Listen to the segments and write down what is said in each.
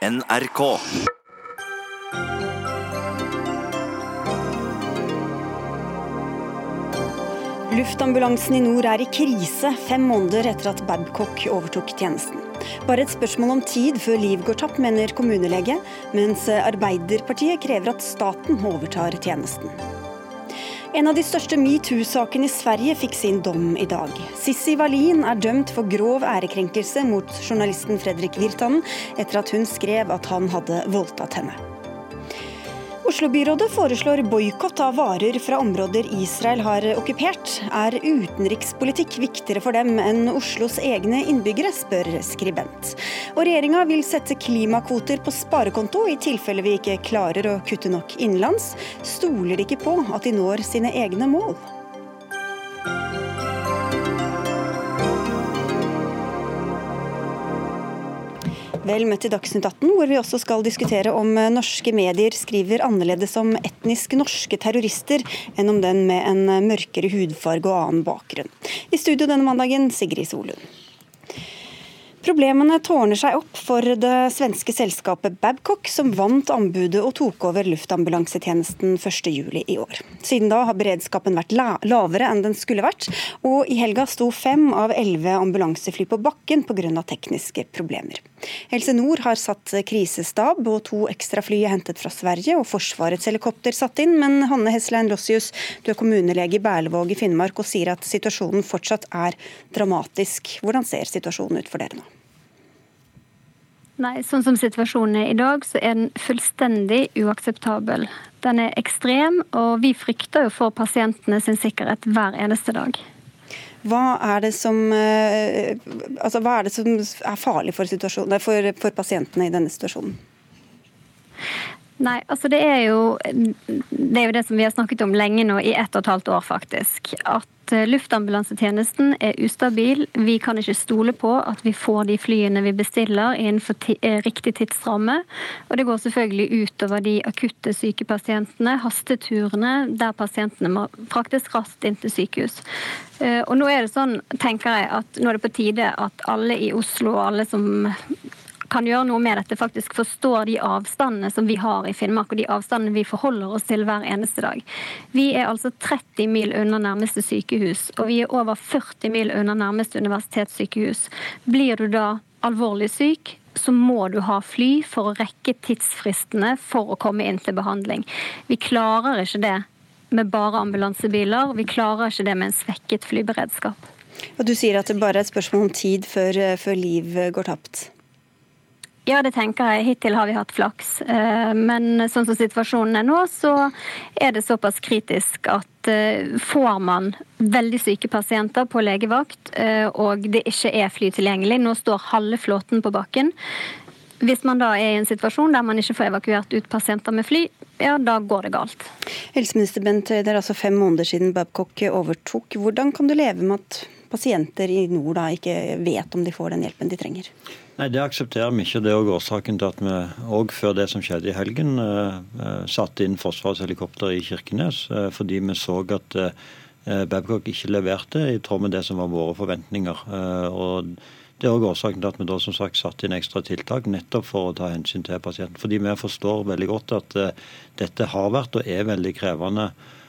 NRK. Luftambulansen i nord er i krise fem måneder etter at Babcock overtok tjenesten. Bare et spørsmål om tid før liv går tapt, mener kommunelege, mens Arbeiderpartiet krever at staten overtar tjenesten. En av de største metoo-sakene i Sverige fikk sin dom i dag. Sissi Wallin er dømt for grov ærekrenkelse mot journalisten Fredrik Virtanen etter at hun skrev at han hadde voldtatt henne. Oslo-byrådet foreslår boikott av varer fra områder Israel har okkupert. Er utenrikspolitikk viktigere for dem enn Oslos egne innbyggere, spør skribent. Og regjeringa vil sette klimakvoter på sparekonto i tilfelle vi ikke klarer å kutte nok innenlands. Stoler de ikke på at de når sine egne mål? Vel møtt til Dagsnytt 18, hvor vi også skal diskutere om norske medier skriver annerledes om etnisk norske terrorister enn om den med en mørkere hudfarge og annen bakgrunn. I studio denne mandagen, Sigrid Solund. Problemene tårner seg opp for det svenske selskapet Babcock, som vant anbudet og tok over luftambulansetjenesten 1.7 i år. Siden da har beredskapen vært lavere enn den skulle vært, og i helga sto fem av elleve ambulansefly på bakken pga. tekniske problemer. Helse Nord har satt krisestab, og to ekstra fly er hentet fra Sverige og Forsvarets helikopter satt inn, men Hanne Heslein Lossius, du er kommunelege i Berlevåg i Finnmark og sier at situasjonen fortsatt er dramatisk. Hvordan ser situasjonen ut for dere nå? Nei, sånn som situasjonen er i dag, så er den fullstendig uakseptabel. Den er ekstrem, og vi frykter jo for pasientene sin sikkerhet hver eneste dag. Hva er det som, eh, altså, er, det som er farlig for, for, for pasientene i denne situasjonen? Nei, altså det er, jo, det er jo det som vi har snakket om lenge nå, i ett og et halvt år faktisk. At eh, luftambulansetjenesten er ustabil. Vi kan ikke stole på at vi får de flyene vi bestiller innenfor eh, riktig tidsramme. Og det går selvfølgelig utover de akutte sykepasientene, hasteturene, der pasientene må fraktes raskt inn til sykehus. Eh, og nå er det sånn, tenker jeg, at nå er det på tide at alle i Oslo og alle som kan gjøre noe med dette, faktisk forstår de avstandene som vi har i Finnmark, og de avstandene vi forholder oss til hver eneste dag. Vi er altså 30 mil unna nærmeste sykehus, og vi er over 40 mil unna nærmeste universitetssykehus. Blir du da alvorlig syk, så må du ha fly for å rekke tidsfristene for å komme inn til behandling. Vi klarer ikke det med bare ambulansebiler. Vi klarer ikke det med en svekket flyberedskap. Og Du sier at det bare er et spørsmål om tid før, før liv går tapt? Ja, det tenker jeg. Hittil har vi hatt flaks. Eh, men sånn som situasjonen er nå, så er det såpass kritisk at eh, får man veldig syke pasienter på legevakt, eh, og det ikke er fly tilgjengelig, nå står halve flåten på bakken, hvis man da er i en situasjon der man ikke får evakuert ut pasienter med fly, ja, da går det galt. Helseminister Bent det er altså fem måneder siden Babcock overtok. Hvordan kan du leve med at pasienter i nord da ikke vet om de får den hjelpen de trenger? Nei, Det aksepterer vi ikke. Det er også årsaken til at vi òg før det som skjedde i helgen, uh, satte inn Forsvarets helikopter i Kirkenes. Uh, fordi vi så at Babcock ikke leverte i tråd med det som var våre forventninger. og Det er også årsaken til at vi da som sagt satte inn ekstra tiltak nettopp for å ta hensyn til pasienten. Fordi vi forstår veldig godt at dette har vært og er veldig krevende Eh,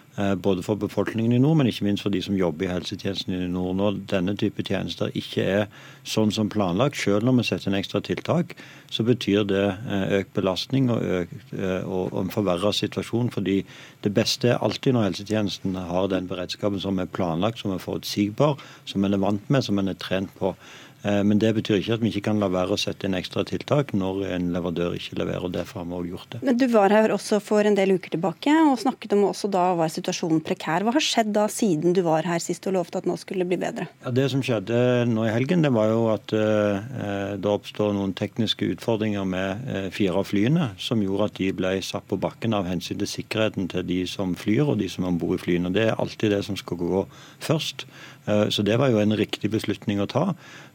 både for befolkningen i nord, men ikke minst for de som jobber i helsetjenesten i nord. Når denne type tjenester ikke er sånn som planlagt, selv når vi setter inn ekstra tiltak, så betyr det eh, økt belastning og, eh, og en forverra situasjon. fordi det beste er alltid når helsetjenesten har den beredskapen som er planlagt, som er forutsigbar, som en er vant med, som en er trent på. Eh, men det betyr ikke at vi ikke kan la være å sette inn ekstra tiltak når en leverandør ikke leverer. og Derfor har vi også gjort det. Men Du var her også for en del uker tilbake og snakket om også da var situasjonen prekær. Hva har skjedd da siden du var her sist og lovte at nå skulle det bli bedre? Ja, Det som skjedde nå i helgen, det var jo at eh, det oppstår noen tekniske utfordringer med eh, fire av flyene, som gjorde at de ble satt på bakken av hensyn til sikkerheten til de som flyr og de som er om bord i flyene. Det er alltid det som skal gå først. Uh, så det var jo en riktig beslutning å ta.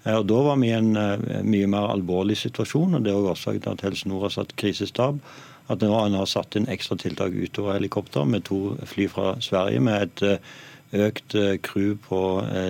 Og Da var vi i en eh, mye mer alvorlig situasjon. og Det er årsaken til at Helse Nord har satt krisestab. At nå har satt inn ekstra tiltak utover helikopter med to fly fra Sverige med et eh, økt eh, crew på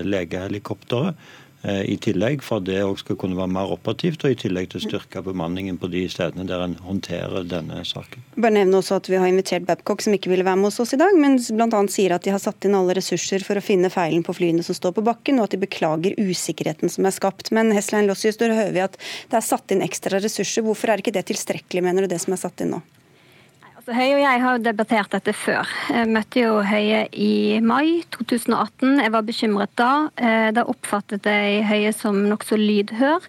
legehelikopteret. Eh, i tillegg, for at det også skal kunne være mer operativt, og i tillegg til å styrke bemanningen på de stedene der en håndterer denne saken. Bare nevne også at Vi har invitert Babcock, som ikke ville være med hos oss i dag, men bl.a. sier at de har satt inn alle ressurser for å finne feilen på flyene som står på bakken, og at de beklager usikkerheten som er skapt. Men Heslein Lossius, da hører vi at det er satt inn ekstra ressurser. Hvorfor er ikke det tilstrekkelig, mener du, det som er satt inn nå? Altså, Høie og jeg har jo debattert dette før. Jeg møtte jo Høie i mai 2018. Jeg var bekymret da. Eh, da oppfattet jeg Høie som nokså lydhør.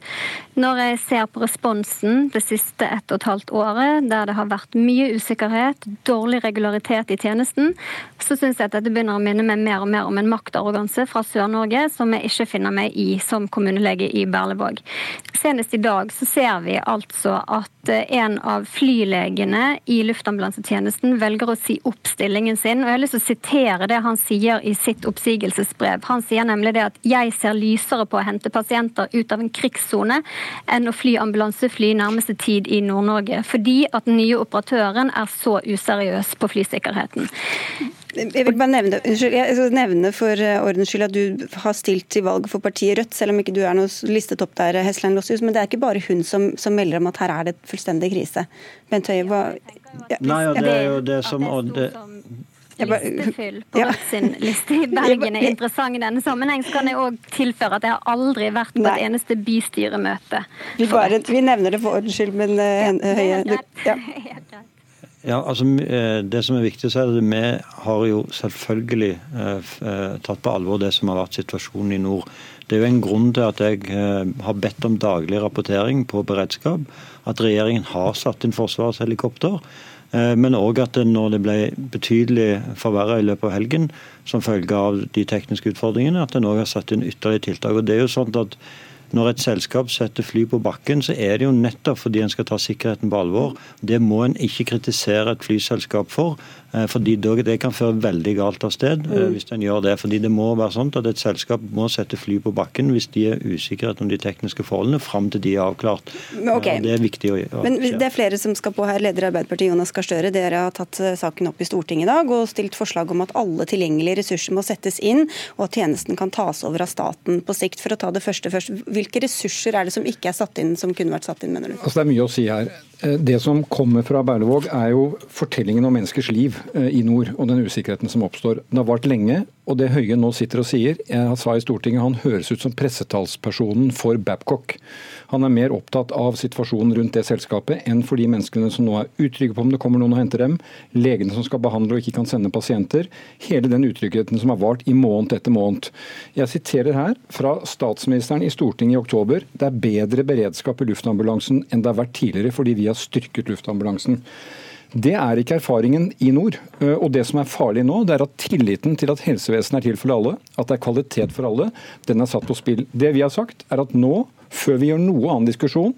Når jeg ser på responsen det siste ett og et halvt året, der det har vært mye usikkerhet, dårlig regularitet i tjenesten, så syns jeg at dette begynner å minne meg mer og mer om en maktarroganse fra Sør-Norge som jeg ikke finner meg i som kommunelege i Berlevåg. Senest i dag så ser vi altså at eh, en av flylegene i luftambulansen luftambulansetjenesten velger å si opp stillingen sin. og Jeg har lyst til å sitere det han sier i sitt oppsigelsesbrev. Han sier nemlig det at jeg ser lysere på å hente pasienter ut av en krigssone enn å fly ambulansefly nærmeste tid i Nord-Norge, fordi at den nye operatøren er så useriøs på flysikkerheten. Jeg vil bare nevne, unnskyld, nevne for eh, ordens skyld at du har stilt til valg for partiet Rødt, selv om ikke du er noe listet opp der, Heslein Lossius. Men det er ikke bare hun som, som, melder om at her er det fullstendig krise. Bent Høie, hva ja. Nei, ja, det er jo det som Odd Listefyll på ja. sin liste i Bergen er interessant i denne sammenheng. Så kan jeg òg tilføre at jeg har aldri vært på et eneste bystyremøte. Vi, bare, vi nevner det for ordens skyld, men uh, Høie ja. Ja, altså eh, Det som er viktig, så er at vi har jo selvfølgelig eh, eh, tatt på alvor det som har vært situasjonen i nord. Det er jo en grunn til at jeg har bedt om daglig rapportering på beredskap. At regjeringen har satt inn Forsvarets helikopter. Men òg at når det ble betydelig forverra i løpet av helgen som følge av de tekniske utfordringene, at en òg har satt inn ytterligere tiltak. Og det er jo sånn at når et selskap setter fly på bakken, så er det jo nettopp fordi en skal ta sikkerheten på alvor. Det må en ikke kritisere et flyselskap for. Eh, fordi Det kan føre veldig galt av sted eh, mm. hvis en gjør det. fordi Det må være sånn at et selskap må sette fly på bakken hvis de er usikre om de tekniske forholdene, fram til de er avklart. Okay. Det er viktig å gjøre. Men Det er flere som skal på her. Leder i Arbeiderpartiet Jonas Gahr Støre, dere har tatt eh, saken opp i Stortinget i dag og stilt forslag om at alle tilgjengelige ressurser må settes inn, og at tjenesten kan tas over av staten på sikt. For å ta det første først, Hvilke ressurser er det som ikke er satt inn, som kunne vært satt inn, mener du? Altså, det er mye å si her. Det som kommer fra Berlevåg, er jo fortellingen om menneskers liv i nord og den usikkerheten som oppstår. Den har vart lenge, og det Høie nå sitter og sier Jeg sa i Stortinget han høres ut som pressetalspersonen for Babcock. Han er mer opptatt av situasjonen rundt det selskapet enn for de menneskene som nå er utrygge på om det kommer noen og henter dem, legene som skal behandle og ikke kan sende pasienter. Hele den utryggheten som har vart i måned etter måned. Jeg siterer her fra statsministeren i Stortinget i oktober. Det er bedre beredskap i luftambulansen enn det har vært tidligere fordi vi har styrket luftambulansen. Det er ikke erfaringen i nord. Eh, og Det som er farlig nå, det er at tilliten til at helsevesenet er til for alle, at det er kvalitet for alle, den er satt på spill. Det vi har sagt, er at nå, før vi gjør noe annen diskusjon,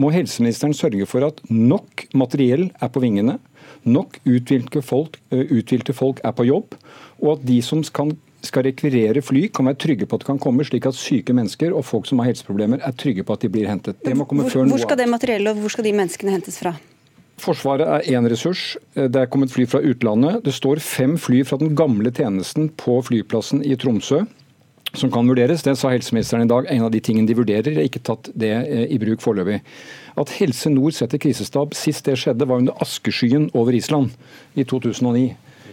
må helseministeren sørge for at nok materiell er på vingene, nok uthvilte folk, eh, uthvilte folk er på jobb, og at de som kan skal rekvirere fly, kan være trygge på at det kan komme, slik at syke mennesker og folk som har helseproblemer, er trygge på at de blir hentet. Det må komme hvor, før noe Hvor skal det materiellet og hvor skal de menneskene hentes fra? Forsvaret er én ressurs. Det er kommet fly fra utlandet. Det står fem fly fra den gamle tjenesten på flyplassen i Tromsø som kan vurderes. Det sa helseministeren i dag. En av de tingene de vurderer. Har ikke tatt det eh, i bruk foreløpig. At Helse Nord setter krisestab sist det skjedde, var under askeskyen over Island i 2009.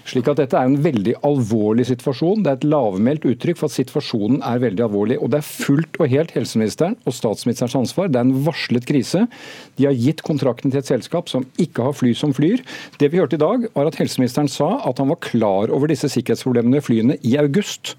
Slik at Dette er en veldig alvorlig situasjon. Det er et lavmælt uttrykk for at situasjonen er veldig alvorlig. Og Det er fullt og helt helseministeren og statsministerens ansvar. Det er en varslet krise. De har gitt kontrakten til et selskap som ikke har fly som flyr. Det vi hørte i dag, var at helseministeren sa at han var klar over disse sikkerhetsproblemene ved flyene i august.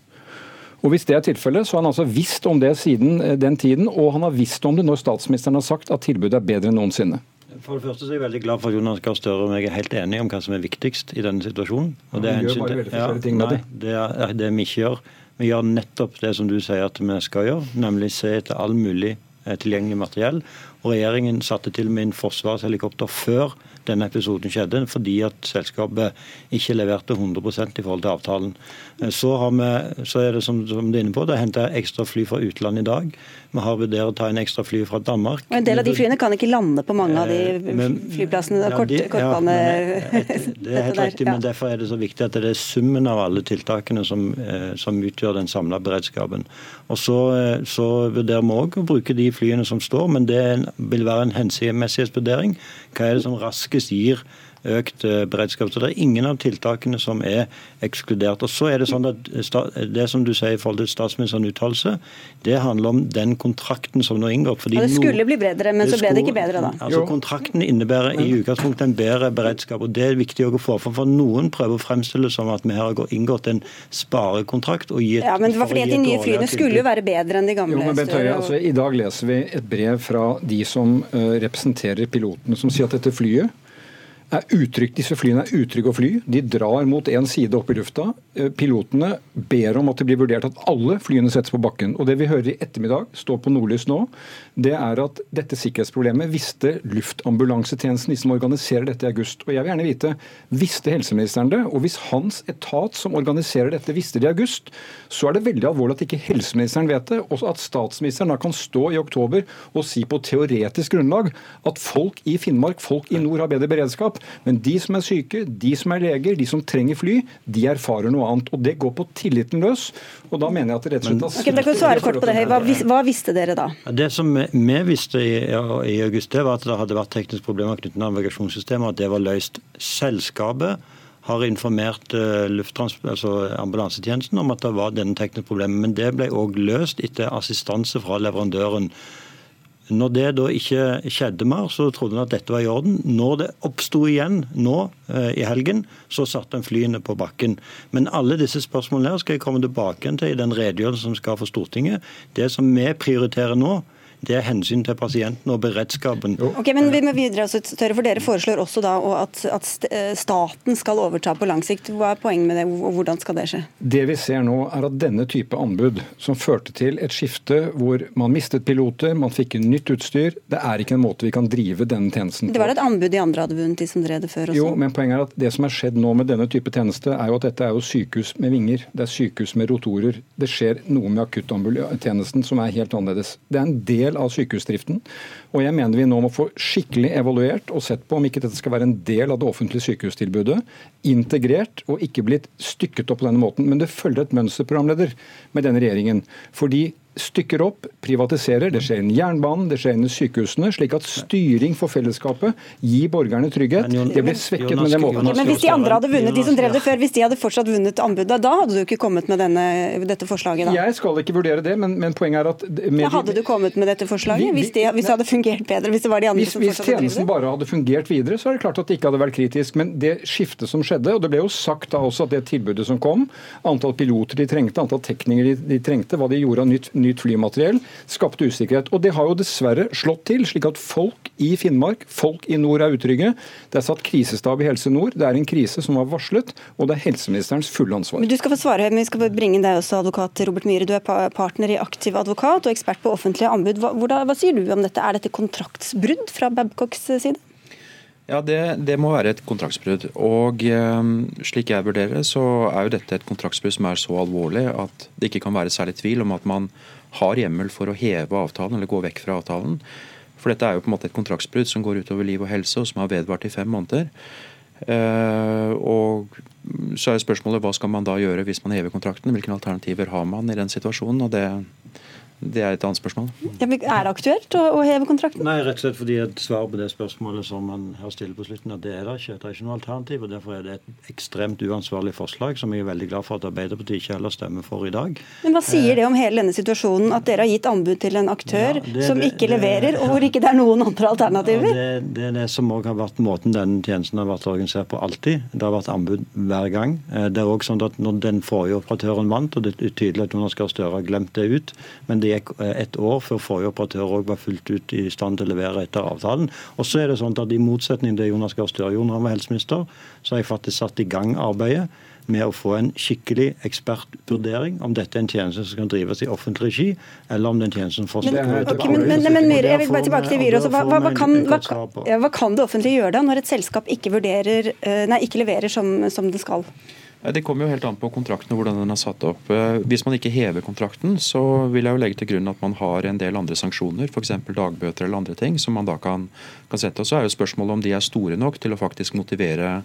Og Hvis det er tilfellet, så har han altså visst om det siden eh, den tiden, og han har visst om det når statsministeren har sagt at tilbudet er bedre enn noensinne. For det første så er jeg veldig glad for at Jonas Gahr Støre og jeg er helt enige om hva som er viktigst i denne situasjonen. Og det, er hensyn til, ja, nei, det er det vi ikke gjør. Vi gjør nettopp det som du sier at vi skal gjøre, nemlig se etter all mulig eh, tilgjengelig materiell Og regjeringen satte til og med inn Forsvarets helikopter før denne episoden skjedde, fordi at selskapet ikke leverte 100% i forhold til avtalen. Eh, så, vi, så er det som, som du er inne på, det er henta ekstra fly fra utlandet i dag. Vi har vurdert å ta en ekstra fly fra Danmark. Og En del av de flyene kan ikke lande på mange av de eh, flyplassene. Ja, kort, kortbane... Ja, det er helt riktig, men derfor er det så viktig at det er summen av alle tiltakene som, eh, som utgjør den samla beredskapen. Og så, så vurderer vi òg å bruke de flyene som står, men det vil være en hensiktsmessighetsvurdering. Hva er det som raskest gir økt eh, beredskap. Så Det er ingen av tiltakene som er ekskludert. Og så er Det sånn at det som du sier i forhold til statsministerens uttalelse, det handler om den kontrakten som nå inngår. Ja, det skulle bli bedre, men så ble det ikke bedre da. Altså Kontrakten innebærer i utgangspunktet en bedre beredskap. og Det er viktig å få fram. for Noen prøver å fremstille det som at vi her har inngått en sparekontrakt. og Ja, men det var fordi at De nye flyene skulle jo være bedre enn de gamle. Jo, men Bent Høie, altså, I dag leser vi et brev fra de som uh, representerer pilotene, som sier at dette flyet er utrygt, Disse flyene er utrygge å fly. De drar mot én side opp i lufta. Eh, pilotene ber om at det blir vurdert at alle flyene settes på bakken. Og Det vi hører i ettermiddag, står på Nordlys nå, det er at dette sikkerhetsproblemet visste Luftambulansetjenesten, de som organiserer dette i august. Og jeg vil gjerne vite, Visste helseministeren det? Og hvis hans etat som organiserer dette, visste det i august, så er det veldig alvorlig at ikke helseministeren vet det, og at statsministeren da kan stå i oktober og si på teoretisk grunnlag at folk i Finnmark, folk i nord har bedre beredskap. Men de som er syke, de som er leger, de som trenger fly, de erfarer noe annet. Og det går på tilliten løs. Og da mener jeg at det rett og slett har okay, Da kan du svare kort på det. Hva, hva, visste dere da? Det som vi visste i, i august, det var at det hadde vært tekniske problemer knyttet til navigasjonssystemet, at det var løst. Selskapet har informert uh, altså ambulansetjenesten om at det var denne tekniske problemet. Men det ble òg løst etter assistanse fra leverandøren. Når det da ikke skjedde mer, så trodde en at dette var i orden. Når det oppsto igjen nå eh, i helgen, så satte en flyene på bakken. Men alle disse spørsmålene her skal jeg komme tilbake til i den redegjørelsen som skal for Stortinget. Det som vi prioriterer nå, det er hensyn til pasienten og beredskapen. Ok, men vi må videre, for Dere foreslår også da at, at, eh, staten skal overta på lang sikt. Hva er poenget med det, og hvordan skal det skje? Det vi ser nå er at denne type anbud, som førte til et skifte hvor man mistet piloter, man fikk nytt utstyr, det er ikke en måte vi kan drive denne tjenesten på. Det var et anbud de andre hadde vunnet, de som drev det før også? Jo, men poenget er at det som er skjedd nå med denne type tjeneste, er jo at dette er jo sykehus med vinger. Det er sykehus med rotorer. Det skjer noe med akuttambulantjenesten som er helt annerledes. Det er en del del av sykehusdriften. Og jeg mener vi nå må få skikkelig evaluert og sett på om ikke dette skal være en del av det offentlige sykehustilbudet. Integrert og ikke blitt stykket opp på denne måten. Men det følger et mønster, programleder, med denne regjeringen. Fordi stykker opp, privatiserer. Det skjer innen jernbanen, det skjer innen sykehusene. Slik at styring for fellesskapet gir borgerne trygghet. Det blir svekket med den måten. Men hvis de andre hadde vunnet, de som drev det før, hvis de hadde fortsatt vunnet anbudet, da hadde du ikke kommet med denne, dette forslaget? da? Jeg skal ikke vurdere det, men, men poenget er at ja, Hadde du kommet med dette forslaget hvis, de, hvis, det hadde fungert bedre? Hvis det var de andre hvis, som fortsatt Hvis tjenesten bare hadde fungert videre, så er det klart at det ikke hadde vært kritisk. Men det skiftet som skjedde, og det ble jo sagt da også at det tilbudet som kom, antall piloter de trengte, antall teknikere de, de trengte, hva de gjorde av nytt, nytt flymateriell, skapte usikkerhet. Og det har jo dessverre slått til, slik at folk i Finnmark, folk i nord er utrygge. Det er satt krisestab i Helse Nord. Det er en krise som var varslet, og det er helseministerens fulle ansvar. Men du skal få svare, men vi skal bringe deg også, advokat Robert Myhre. Du er partner i Aktiv advokat og ekspert på offentlige anbud. Hva, hva, sier du om dette? Er dette kontraktsbrudd fra Babcocks side? Ja, det, det, må være et kontraktsbrudd. Og eh, slik jeg vurderer så er jo dette et kontraktsbrudd som er så alvorlig at det ikke kan være særlig tvil om at man har hjemmel for å heve avtalen eller gå vekk fra avtalen. For dette er jo på en måte et kontraktsbrudd som går utover liv og helse, og som har vedvart i fem måneder. Eh, og så er spørsmålet hva skal man da gjøre hvis man hever kontrakten? Hvilke alternativer har man i den situasjonen? og det det er et annet spørsmål. Ja, er det aktuelt å, å, heve kontrakten? Nei, rett og slett fordi et svar på det spørsmålet som man her stiller på slutten, at det er det ikke. Det er ikke noe alternativ. og Derfor er det et ekstremt uansvarlig forslag, som jeg er veldig glad for at Arbeiderpartiet ikke heller stemmer for i dag. Men Hva sier det om hele denne situasjonen, at dere har gitt anbud til en aktør ja, det, som ikke det, leverer, og hvor ikke det er noen andre alternativer? Ja, det, det, er det som òg har vært måten denne tjenesten har vært organisert på alltid. Det har vært anbud hver gang. Eh, det er også sånn at Når den forrige operatøren vant, og det er tydelig at Jonas Gahr Støre har glemt det ut, men det det gikk et år før forrige operatør òg var fullt ut i stand til å levere etter avtalen. Og så er det sånn at I motsetning til Jonas Gahr Støre da han var helseminister, så har jeg faktisk satt i gang arbeidet med å få en skikkelig ekspertvurdering om dette er en tjeneste som kan drives i offentlig regi, eller om det er en tjeneste som får men, okay, men, men, men Myhre, jeg vil bare tilbake til Myhre. Hva, hva, kan, hva, hva kan det offentlige gjøre da, når et selskap ikke, vurderer, eh, nei, ikke leverer som, som det skal? Det kommer jo helt an på kontrakten og hvordan den er satt opp. Eh, hvis man ikke hever kontrakten, så vil jeg jo legge til grunn at man har en del andre sanksjoner, f.eks. dagbøter eller andre ting, som man da kan, kan sette. Og så er jo spørsmålet om de er store nok til å faktisk motivere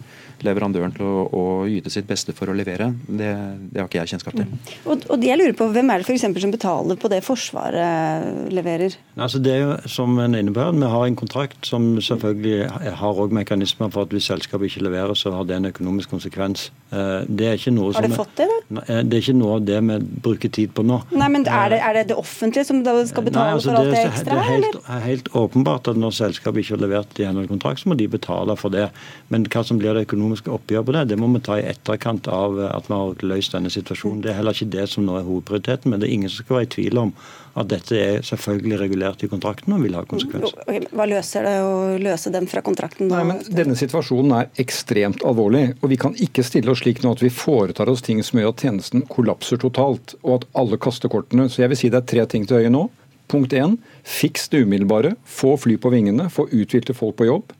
leverandøren til å, å yte sitt beste for å levere. Det, det har ikke jeg kjennskap til. Mm. Og, og jeg lurer på, Hvem er det for eksempel, som betaler på det Forsvaret leverer? Altså det er jo som en innebærer, Vi har en kontrakt som selvfølgelig har også mekanismer for at hvis selskapet ikke leverer, så har det en økonomisk konsekvens. Eh, det er ikke noe Har du fått det, da? Eh, det er ikke noe av det vi bruker tid på nå. Nei, men Er det er det, det offentlige som skal betale Nei, altså, for alt det, det ekstra? Det er helt, helt, åpenbart at når selskapet ikke har levert i henhold til kontrakt, så må de betale for det. Men hva som blir det økonomiske oppgjøret på det, det må vi ta i etterkant av at vi har løst denne situasjonen. Det er heller ikke det som nå er hovedprioriteten, men det er ingen som skal være i tvil om at dette er selvfølgelig regulert i kontrakten og vil ha konsekvenser. Hva løser det å løse dem fra kontrakten? Nei, men Denne situasjonen er ekstremt alvorlig. og Vi kan ikke stille oss slik nå at vi foretar oss ting som gjør at tjenesten kollapser totalt, og at alle kaster kortene. Så jeg vil si det er tre ting til øye nå. Punkt én, fiks det umiddelbare. Få fly på vingene, få uthvilte folk på jobb.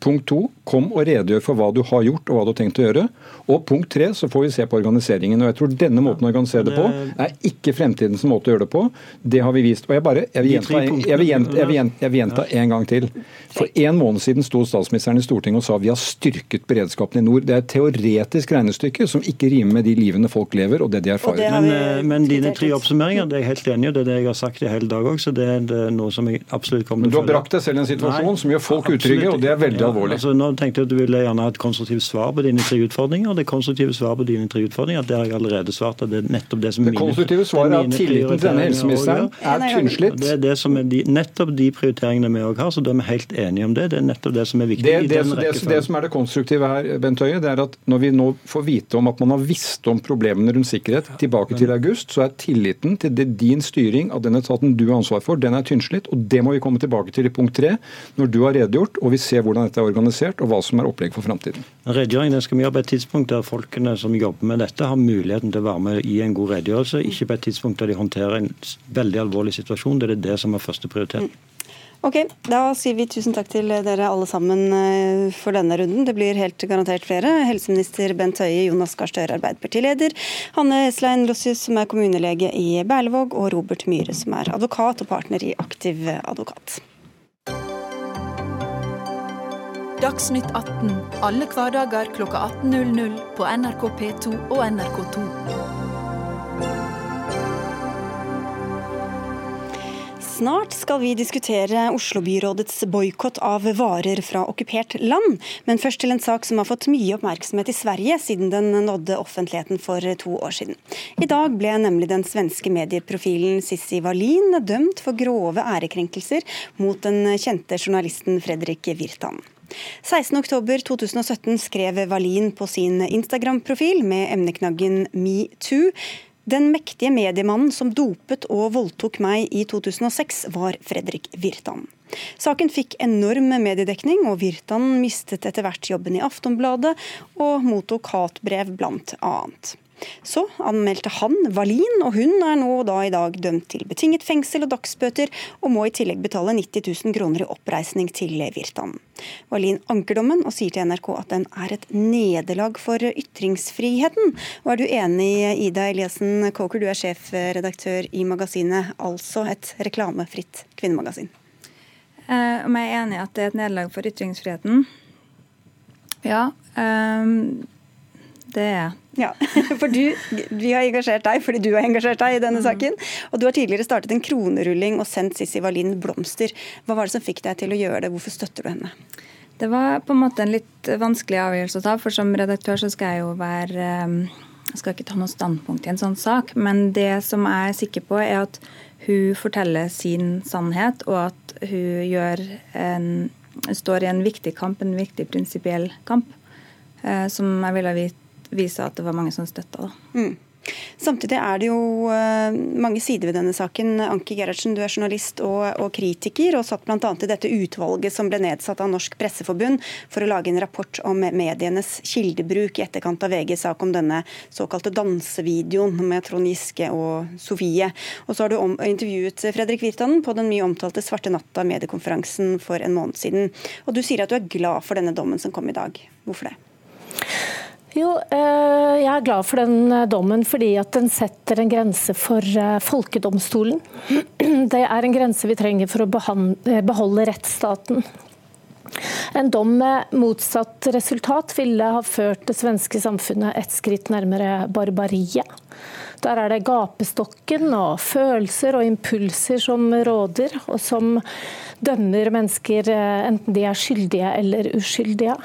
Punkt to, kom og redegjør for hva du har gjort og hva du har tenkt å gjøre. Og punkt tre, så får vi se på organiseringen. Og jeg tror denne måten å organisere det på er ikke fremtidens måte å gjøre det på. Det har vi vist. Og jeg bare, jeg vil gjenta, jeg vil gjenta, jeg vil gjenta, jeg vil gjenta en gang til. For en måned siden sto statsministeren i Stortinget og sa vi har styrket beredskapen i nord. Det er et teoretisk regnestykke som ikke rimer med de livene folk lever og det de erfarer. Men, eh, men dine tre oppsummeringer det er jeg helt enig i, det er det jeg har sagt i hele dag òg. Så det er noe som jeg absolutt kommer til å følge. Men du har brakt deg selv i en situasjon Nei, som gjør folk utrygge, og det er veldig alvorlig. Altså, nå tenkte jeg at Du ville gjerne ha et konstruktivt svar på dine tre utfordringer. og Det konstruktive svaret på dine tre utfordringer det har jeg allerede svart. at Det er nettopp det som det konstruktive svaret er at tilliten til denne helseministeren er tynnslitt. Det er det som er de, nettopp de prioriteringene vi òg har, så da er vi helt enige om det. Det er nettopp det som er viktig. Det, det, det, det som er det konstruktive her, Bent Høie, det er at når vi nå får vite om at man har visst om problemene rundt sikkerhet tilbake til august, så er tilliten til din styring av den etaten du har ansvar for, den er tynnslitt. Og det må vi komme tilbake til i punkt tre, når du har redegjort og vi ser hvordan dette er organisert og hva som er opplegg for framtiden. Redegjøringen skal vi gjøre på et tidspunkt der folkene som jobber med dette, har muligheten til å være med i en god redegjørelse, ikke på et tidspunkt der de håndterer en veldig alvorlig situasjon. Det er det som er første prioritet. Ok, Da sier vi tusen takk til dere alle sammen eh, for denne runden. Det blir helt garantert flere. Helseminister Bent Høie, Jonas Gahr Støre, Arbeiderpartileder, Hanne Eslein Lossius, som er kommunelege i Berlevåg, og Robert Myhre, som er advokat og partner i Aktiv advokat. Dagsnytt 18 alle hverdager kl 18.00 på NRK P2 og NRK2. Snart skal vi diskutere Oslo-byrådets boikott av varer fra okkupert land. Men først til en sak som har fått mye oppmerksomhet i Sverige siden den nådde offentligheten for to år siden. I dag ble nemlig den svenske medieprofilen Sissi Wallin dømt for grove ærekrenkelser mot den kjente journalisten Fredrik Virtan. 16.10.2017 skrev Valin på sin Instagram-profil med emneknaggen metoo den mektige mediemannen som dopet og voldtok meg i 2006, var Fredrik Virtan. Saken fikk enorm mediedekning, og Virtan mistet etter hvert jobben i Aftonbladet og mottok hatbrev blant annet. Så anmeldte han Valin, og hun er nå da i dag dømt til betinget fengsel og dagsbøter, og må i tillegg betale 90 000 kroner i oppreisning til Virtan. Valin anker dommen og sier til NRK at den er et nederlag for ytringsfriheten. Og er du enig, Ida Eliassen Coker, du er sjefredaktør i magasinet, altså et reklamefritt kvinnemagasin? Eh, om jeg er enig i at det er et nederlag for ytringsfriheten? Ja. Um det er jeg. Ja, for du, Vi har engasjert deg fordi du har engasjert deg i denne mm. saken. Og Du har tidligere startet en kronerulling og sendt Sissi Wallin blomster. Hva var det som fikk deg til å gjøre det? Hvorfor støtter du henne? Det var på en måte en litt vanskelig avgjørelse å ta. For som redaktør så skal jeg jo være ehm, Jeg skal ikke ta noe standpunkt i en sånn sak. Men det som jeg er sikker på, er at hun forteller sin sannhet, og at hun gjør en, står i en viktig kamp, en viktig prinsipiell kamp, eh, som jeg ville vite viser at det var mange som støtta. Mm. Samtidig er det jo uh, mange sider ved denne saken. Anki Gerhardsen, du er journalist og, og kritiker, og satt bl.a. i dette utvalget som ble nedsatt av Norsk Presseforbund for å lage en rapport om medienes kildebruk i etterkant av VGs sak om denne såkalte dansevideoen med Trond Giske og Sofie. Og så har du om, intervjuet Fredrik Virtanen på den mye omtalte Svarte natta-mediekonferansen for en måned siden. Og du sier at du er glad for denne dommen som kom i dag. Hvorfor det? Jo, eh, jeg er glad for den eh, dommen fordi at den setter en grense for eh, folkedomstolen. Det er en grense vi trenger for å beholde rettsstaten. En dom med motsatt resultat ville ha ført det svenske samfunnet et skritt nærmere barbariet. Der er det gapestokken og følelser og impulser som råder, og som dømmer mennesker enten de er skyldige eller uskyldige.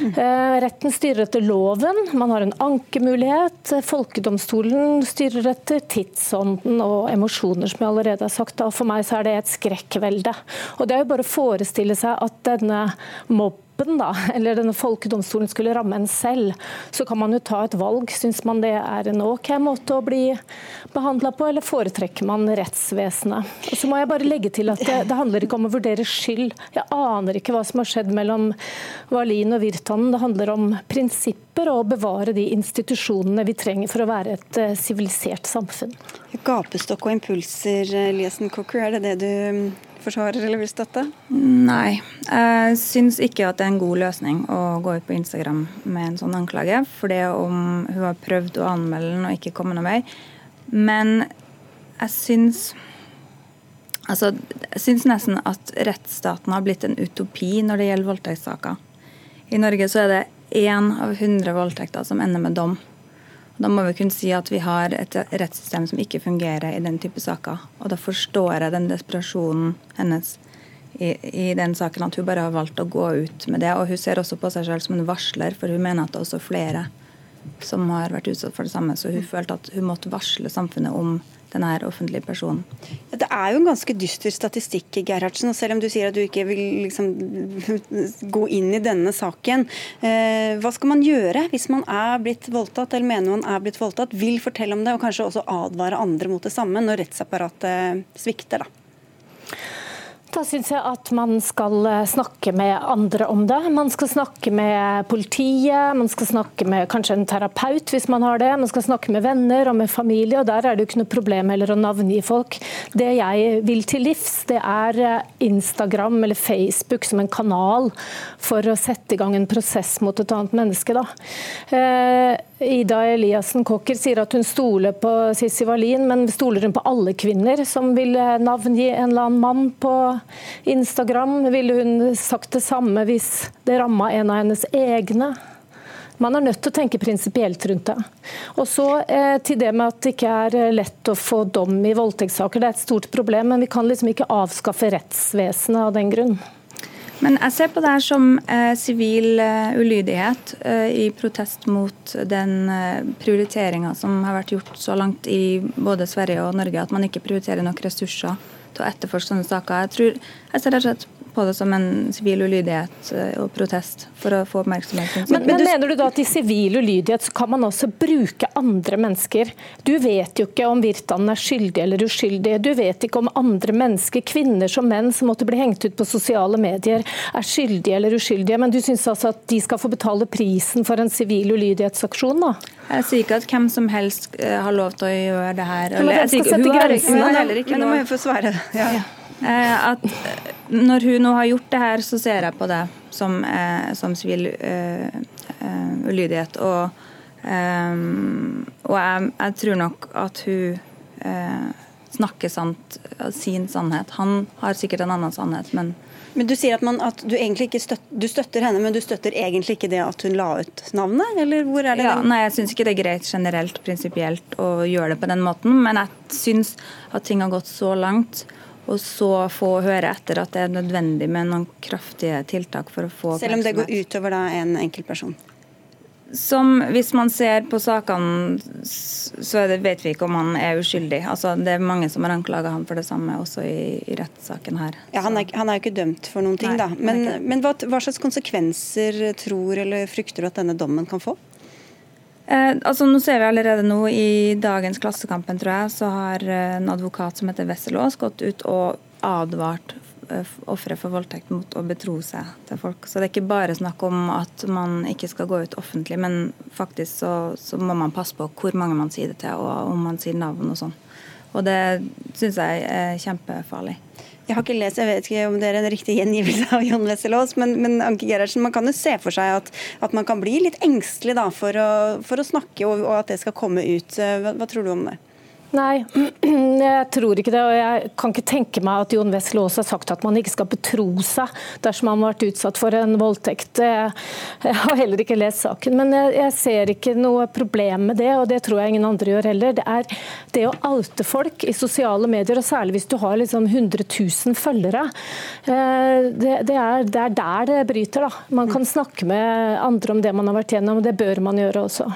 Eh, retten styrer etter loven, man har en ankemulighet. Folkedomstolen styrer etter tidsånden og emosjoner, som jeg allerede har sagt. Og for meg så er det et skrekkvelde. Og det er jo bare å forestille seg at denne mobb toppen, da, eller denne folkedomstolen skulle ramme en selv, så kan man jo ta et valg. Syns man det er en OK måte å bli behandla på, eller foretrekker man rettsvesenet? Og så må jeg bare legge til at det, det, handler ikke om å vurdere skyld. Jeg aner ikke hva som har skjedd mellom Wallin og Virtanen. Det handler om prinsipper og å bevare de institusjonene vi trenger for å være et eh, sivilisert samfunn. Gapestokk og impulser, Eliassen Cocker, er det det du forsvarer eller vil støtte? Nei. Jeg syns ikke at det er en god løsning å gå ut på Instagram med en sånn anklage. For det om hun har prøvd å anmelde den og ikke kommet noen vei. Men jeg syns Altså, jeg syns nesten at rettsstaten har blitt en utopi når det gjelder voldtektssaker. I Norge så er det én av hundre voldtekter som ender med dom. Da må vi kunne si at vi har et rettssystem som ikke fungerer i den type saker. Og da forstår jeg den desperasjonen hennes i, i, den saken, at hun bare har valgt å gå ut med det. Og hun ser også på seg selv som en varsler, for hun mener at det er også flere som har vært utsatt for det samme. Så hun følte at hun måtte varsle samfunnet om denne offentlige personen. Det er jo en ganske dyster statistikk, Gerhardsen. og Selv om du sier at du ikke vil liksom, gå inn i denne saken. Eh, hva skal man gjøre hvis man er blitt voldtatt, eller mener man er blitt voldtatt, vil fortelle om det, og kanskje også advare andre mot det samme, når rettsapparatet svikter? da? Da syns jeg at man skal eh, snakke med andre om det. Man skal snakke med politiet, man skal snakke med kanskje en terapeut hvis man har det. Man skal snakke med venner og med familie, og der er det jo ikke noe problem heller å navngi folk. Det jeg vil til livs, det er eh, Instagram eller Facebook som en kanal for å sette i gang en prosess mot et annet menneske. Da. Eh, Ida Eliassen Kokker sier at hun stoler på Sissi Wallin, men stoler hun på alle kvinner som vil navngi en eller annen mann på Instagram? Ville hun sagt det samme hvis det ramma en av hennes egne? Man er nødt til å tenke prinsipielt rundt det. Og så eh, til det med at det ikke er lett å få dom i voldtektssaker. Det er et stort problem, men vi kan liksom ikke avskaffe rettsvesenet av den grunn. Men jeg ser på det her som eh, sivil eh, ulydighet eh, i protest mot den eh, prioriteringa som har vært gjort så langt i både Sverige og Norge, at man ikke prioriterer nok ressurser til å etterforske sånne saker. Jeg tror, jeg ser rett og slett på det som en sivil ulydighet eh, og protest for å få oppmerksomhet. Men, men, mener du da at i sivil ulydighet så kan man også bruke andre mennesker? Du vet jo ikke om Virtanen er skyldig eller uskyldig. Du vet ikke om andre mennesker, kvinner som menn, som måtte bli hengt ut på sosiale medier, er skyldige eller uskyldige. Men du syns altså at de skal få betale prisen for en sivil ulydighetsaksjon, da? Jeg sier ikke at hvem som helst eh, har lov til å gjøre det her. Eller, jeg sier ikke, hun har, hun har heller ikke lov. Men nå må jeg få svare. Ja. Ja. Eh, at eh, når hun nå har gjort det her, så ser jeg på det som, eh, som sivil ulydighet. Og, og jeg, jeg, tror nok at hun snakker sant, sin sannhet. Han har sikkert en annen sannhet, men men Du sier at, man, at du egentlig ikke støtter, du støtter henne, men du støtter egentlig ikke det at hun la ut navnet? eller hvor er det? Ja, nei, Jeg syns ikke det er greit generelt, prinsipielt, å gjøre det på den måten. Men jeg syns at ting har gått så langt og så få høre etter at det er nødvendig med noen kraftige tiltak for å få Selv om det går utover da en enkeltperson? Som Hvis man ser på sakene, så det, vet vi ikke om han er uskyldig. Altså, det er mange som har anklaga han for det samme, også i, i rettssaken her. Ja, han, er, han er jo ikke dømt for noen ting, Nei, da. Men, men hva, hva, slags konsekvenser tror eller frykter du at denne dommen kan få? Eh, altså nå ser vi allerede nå I dagens Klassekampen tror jeg, så har eh, en advokat som heter Wesselås gått ut og advart eh, ofre for voldtekt mot å betro seg til folk. Så det er ikke bare snakk om at man ikke skal gå ut offentlig, men faktisk så, så må man passe på hvor mange man sier det til, og om man sier navn og sånn. Og det syns jeg er kjempefarlig. Jeg har ikke lest, jeg vet ikke om det er en riktig gjengivelse av Jon Wesselås, men, men, Anke Gerhardsen, man kan jo se for seg at, at man kan bli litt engstelig da, for, å, for å snakke, og, og, at det skal komme ut. Hva, hva tror du om det? Nei, jeg tror ikke det. Og jeg kan ikke tenke meg at Jon Wessel også har sagt at man ikke skal betro seg dersom man har vært utsatt for en voldtekt. Jeg har heller ikke lest saken, men jeg ser ikke noe problem med det, og det tror jeg ingen andre gjør heller. Det er det å oute folk i sosiale medier, og særlig hvis du har liksom 100 000 følgere. Eh, det, er, er der det bryter. da. Man kan snakke med andre om det man har vært gjennom, og det bør man gjøre også.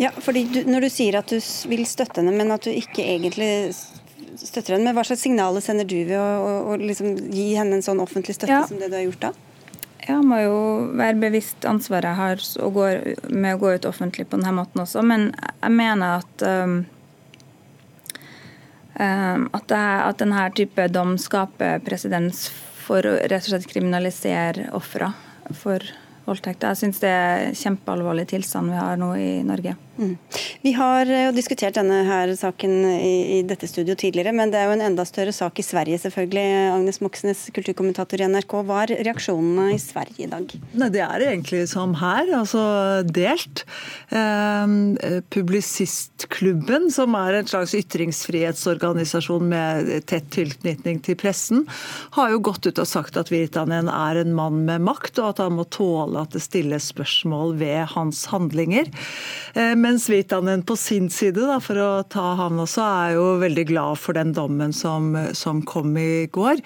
Ja, fordi du, Når du sier at du vil støtte henne, men at du ikke egentlig støtter henne, men hva slags signaler sender du ved å, å, å liksom gi henne en sånn offentlig støtte ja. som det du har gjort da? Jeg må jo være bevisst ansvaret jeg har går, med å gå ut offentlig på denne måten også, men jeg mener at um, at, det, at denne type dom skaper presedens for å rett og slett kriminalisere ofra for voldtekt. Jeg syns det er kjempealvorlig tilstand vi har nå i Norge. Mm. Vi har jo diskutert denne her saken i, dette studio tidligere, men det er jo en enda større sak i Sverige, selvfølgelig. Agnes Moxnes, kulturkommentator i NRK. Hva er reaksjonene i Sverige i dag? Nei, det er egentlig som her, altså delt. Eh, Publisistklubben, som er en slags ytringsfrihetsorganisasjon med tett tilknytning til pressen, har jo gått ut og sagt at Virtanen er en mann med makt, og at han må tåle at det stilles spørsmål ved hans handlinger. Eh, mens Vitanen på sin side, da, for å ta han også, er jo veldig glad for den dommen som, som kom i går.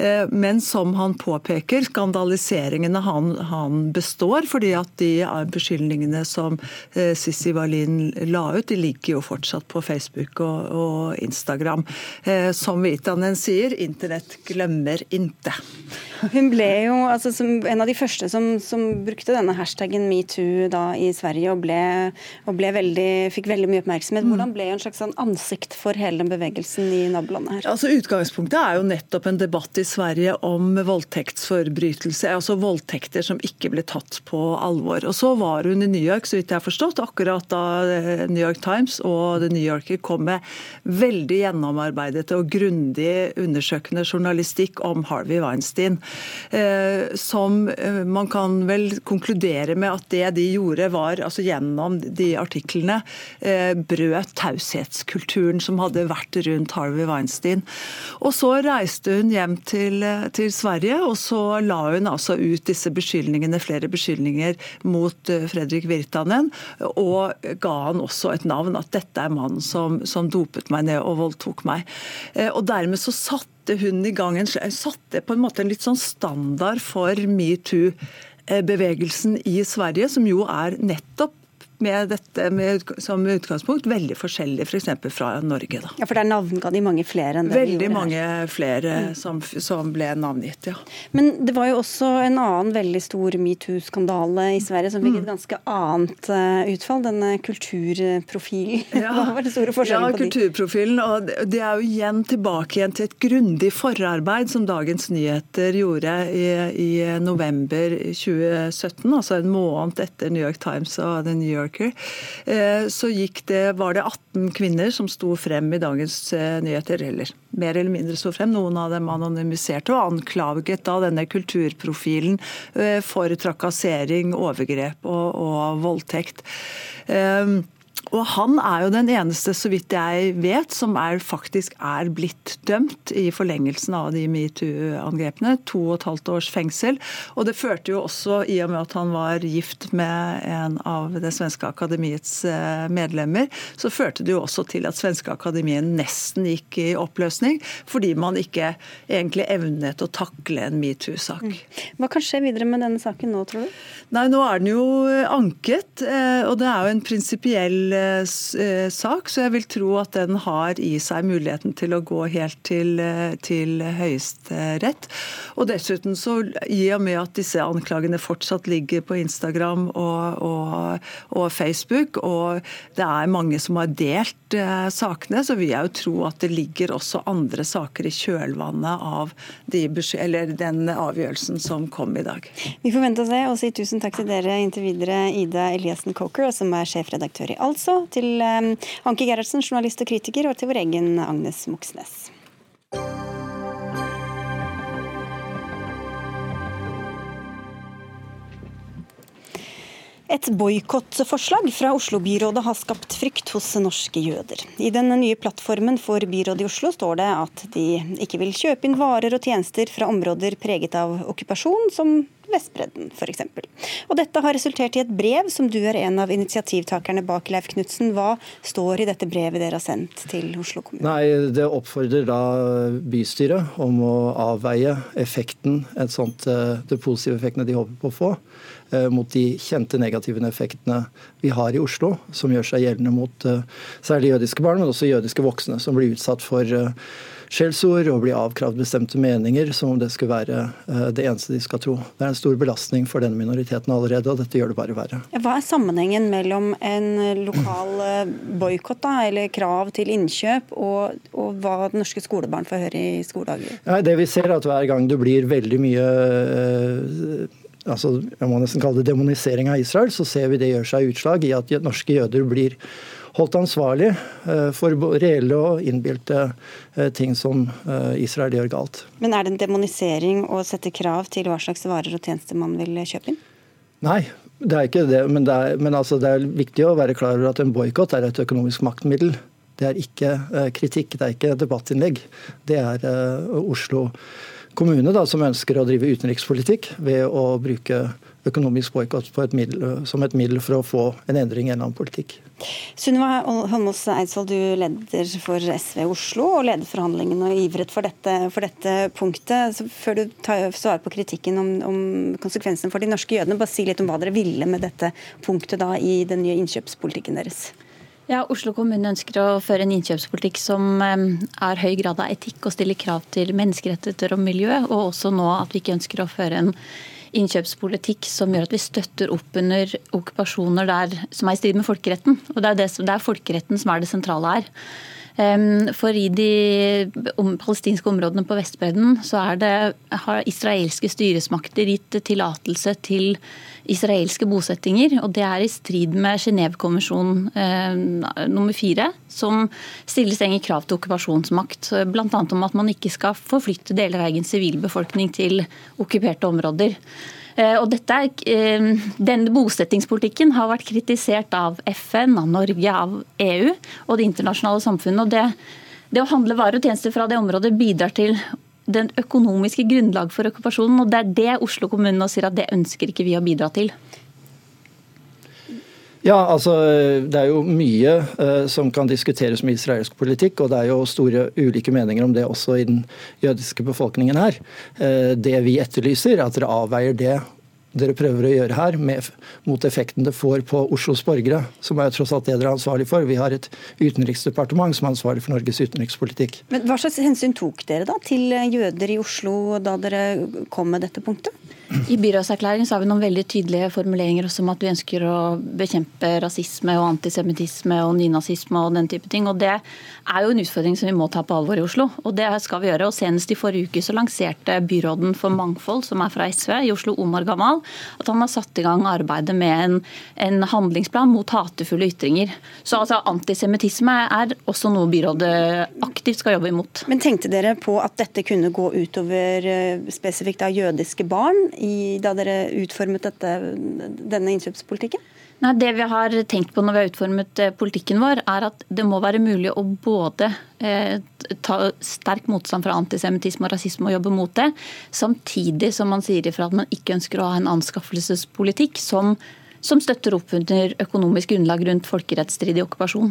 Eh, men som han påpeker, skandaliseringene han, han består, fordi at de beskyldningene som Sissi Sissy Wallin la ut, de ligger jo fortsatt på Facebook og, og Instagram. Eh, som Vitanen sier, internett glemmer inte. Hun ble jo altså, en av de første som, som brukte denne hashtaggen metoo da i Sverige, og ble, og og veldig, fikk veldig mye oppmerksomhet. Hvordan ble en slags sånn ansikt for hele den bevegelsen i nabolandet her? Altså Utgangspunktet er jo nettopp en debatt i Sverige om voldtektsforbrytelse. Altså voldtekter som ikke ble tatt på alvor. Og Så var hun i New York, så vidt jeg har forstått, akkurat da eh, New York Times og The New Yorker kom med veldig gjennomarbeidet og grundig undersøkende journalistikk om Harvey Weinstein. Eh, som eh, man kan vel konkludere med at det de gjorde, var altså gjennom de artiklene eh, brøt taushetskulturen som hadde vært rundt Harvey Weinstein. Og Så reiste hun hjem til, eh, til Sverige, og så la hun altså ut disse beskyldningene, flere beskyldninger mot eh, Fredrik Virtanen, og ga han også et navn, at dette er mannen som, som dopet meg ned og voldtok meg. Og Dermed så satte hun i gang en, satte på en måte en litt sånn standard for metoo bevegelsen i Sverige, som jo er nettopp med dette med, som utgangspunkt veldig forskjellig f.eks. For fra Norge. Da. Ja, For der navnga de mange flere enn det Veldig de mange her. flere mm. som, som, ble navngitt, ja. Men det var jo også en annen veldig stor metoo-skandale i Sverige som fikk et mm. ganske annet uh, utfall. Denne kulturprofilen. Ja. Hva var det store forskjellen ja, på de? kulturprofilen. Og det er jo igjen tilbake igjen til et grundig forarbeid som Dagens Nyheter gjorde i, i november 2017, altså en måned etter New York Times og The New York Parker, eh, så det, var det 18 kvinner som sto frem i dagens eh, nyheter. Eller mer eller mindre sto frem. Noen av dem anonymiserte og anklaget da denne kulturprofilen eh, for trakassering, overgrep og, og voldtekt. Og han er jo den eneste, så vidt jeg vet, som er, faktisk er blitt dømt i forlengelsen av de metoo-angrepene. To og et halvt års fengsel. Og det førte jo også, i og med at han var gift med en av det svenske akademiets eh, medlemmer, så førte det jo også til at svenske akademien nesten gikk i oppløsning. Fordi man ikke egentlig evnet å takle en metoo-sak. Mm. Hva kan skje videre med denne saken nå, tror du? Nei, Nå er den jo anket, eh, og det er jo en prinsipiell sivil sak, så jeg vil tro at den har i seg muligheten til å gå helt til, til Høyesterett. Og dessuten så, i og med at disse anklagene fortsatt ligger på Instagram og, og, og Facebook, og det er mange som har delt eh, sakene, så vil jeg jo tro at det ligger også andre saker i kjølvannet av de, den avgjørelsen som kom i dag. Vi får vente og se, og si tusen takk til dere inntil videre, Ida Eliassen Coker, som er sjefredaktør i Altså, til um, Anki Gerhardsen, journalist og kritiker, og til vår egen Agnes Moxnes. Et boikottforslag fra Oslo-byrådet har skapt frykt hos norske jøder. I den nye plattformen for byrådet i Oslo står det at de ikke vil kjøpe inn varer og tjenester fra områder preget av okkupasjon, som Vestbredden f.eks. Og dette har resultert i et brev som du er en av initiativtakerne bak, Leif Knutsen. Hva står i dette brevet dere har sendt til Oslo kommune? Nei, Det oppfordrer da bystyret om å avveie effekten, et sånt, det positive effektene de håper på å få, Eh, mot de kjente negative effektene vi har i Oslo, som gjør seg gjeldende mot eh, særlig jødiske barn, men også jødiske voksne, som blir utsatt for eh, skjellsord og blir avkravd bestemte meninger, som om det skulle være det eneste de skal tro. Det er en stor belastning for denne minoriteten allerede, og dette gjør det bare verre. Hva er sammenhengen mellom en lokal boikott eller krav til innkjøp, og, og, hva norske skolebarn får høre i skoledager? Ja, det vi ser er at hver gang det blir veldig mye altså, jeg må nesten kalle det demonisering av Israel, så ser vi det gjør seg utslag i at norske jøder blir holdt ansvarlig eh, for reelle og innbilte eh, ting som eh, Israel gjør galt. Men er det en demonisering å sette krav til hva slags varer og tjenester man vil kjøpe inn? Nei, det er ikke det. Men det er, men altså, det er viktig å være klar over at en boikott er et økonomisk maktmiddel. Det er ikke kritikk, det er ikke debattinnlegg. Det er Oslo kommune da, som ønsker å drive utenrikspolitikk ved å bruke økonomisk boikott som et middel for å få en endring i en annen politikk. Sunniva Holmås Eidsvoll, du leder for SV Oslo og leder forhandlingene og ivret for dette, for dette punktet. Så før du tar svar på kritikken om, om, konsekvensene for de norske jødene, bare si litt om hva dere ville med dette punktet da i den nye innkjøpspolitikken deres. Ja, Oslo kommune ønsker å føre en innkjøpspolitikk som er høy grad av etikk og stiller krav til menneskerettigheter og miljø, og også nå at vi ikke ønsker å føre en innkjøpspolitikk som gjør at vi støtter opp under okkupasjoner der, som er i strid med folkeretten. Og Det er, det, det er folkeretten som er det sentrale her. For i de palestinske områdene på Vestbredden så det, har israelske styresmakter gitt tillatelse til israelske bosettinger. og Det er i strid med Genévekonvensjon nummer fire, som stiller strenge krav til okkupasjonsmakt. Bl.a. om at man ikke skal forflytte deler av egen sivilbefolkning til okkuperte områder. Eh, og er, eh, denne Bosettingspolitikken har vært kritisert av FN, av Norge, av EU og det internasjonale samfunnet. og det, det å handle varer og tjenester fra det området bidrar til den økonomiske grunnlag for okkupasjonen. og Det er det Oslo kommune nå sier at det ønsker ikke vi å bidra til. Ja, altså Det er jo mye uh, som kan diskuteres med israelsk politikk, og det er jo store ulike meninger om det også i den jødiske befolkningen her. Uh, det vi etterlyser, er at dere avveier det dere prøver å gjøre her, med, mot effekten det får på Oslos borgere, som er jo tross alt det dere er ansvarlig for. Vi har et utenriksdepartement som er ansvarlig for Norges utenrikspolitikk. Men Hva slags hensyn tok dere da til jøder i Oslo da dere kom med dette punktet? I byrådserklæringen har vi noen veldig tydelige formuleringer også om at vi ønsker å bekjempe rasisme og antisemittisme og nynazisme og den type ting. Og Det er jo en utfordring som vi må ta på alvor i Oslo. Og det skal vi gjøre. Og Senest i forrige uke så lanserte byråden for mangfold, som er fra SV i Oslo, Omar Gamal, at han har satt i gang arbeidet med en, en handlingsplan mot hatefulle ytringer. Så altså, antisemittisme er også noe byrådet aktivt skal jobbe imot. Men tenkte dere på at dette kunne gå utover eh, spesifikt av jødiske barn? I, da dere utformet dette, denne innkjøpspolitikken? Nei, Det vi har tenkt på når vi har utformet eh, politikken vår, er at det må være mulig å både eh, ta sterk motstand fra antisemittisme og rasisme og jobbe mot det, samtidig som man sier ifra at man ikke ønsker å ha en anskaffelsespolitikk som, som støtter opp under økonomisk grunnlag rundt folkerettsstridig okkupasjon.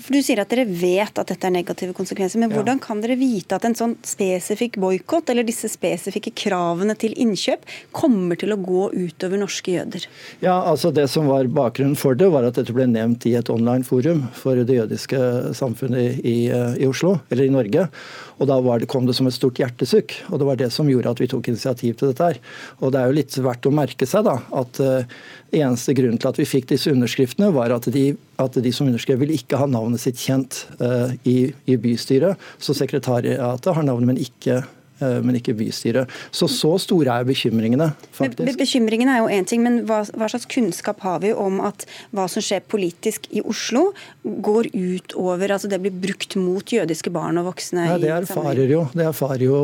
For Du sier at dere vet at dette er negative konsekvenser, men hvordan kan dere vite at en sånn spesifikk boikott eller disse spesifikke kravene til innkjøp kommer til å gå utover norske jøder? Ja, altså Det som var bakgrunnen for det, var at dette ble nevnt i et online-forum for det jødiske samfunnet i, i, Oslo, eller i Norge. Og Da det, kom det som et stort hjertesukk, og det var det som gjorde at vi tok initiativ til dette. her. Og Det er jo litt verdt å merke seg da, at uh, eneste grunnen til at vi fikk disse underskriftene, var at de, at de som underskrev, ville ikke ha navnet sitt kjent uh, i, i bystyret. Så sekretariatet har navnet, men ikke men ikke bystyret. Så så store er bekymringene, faktisk. Bekymringene er jo én ting, men hva, hva, slags kunnskap har vi om at hva som skjer politisk i Oslo, går ut over altså det blir brukt mot jødiske barn og voksne? Ja, det erfarer jo, det erfarer jo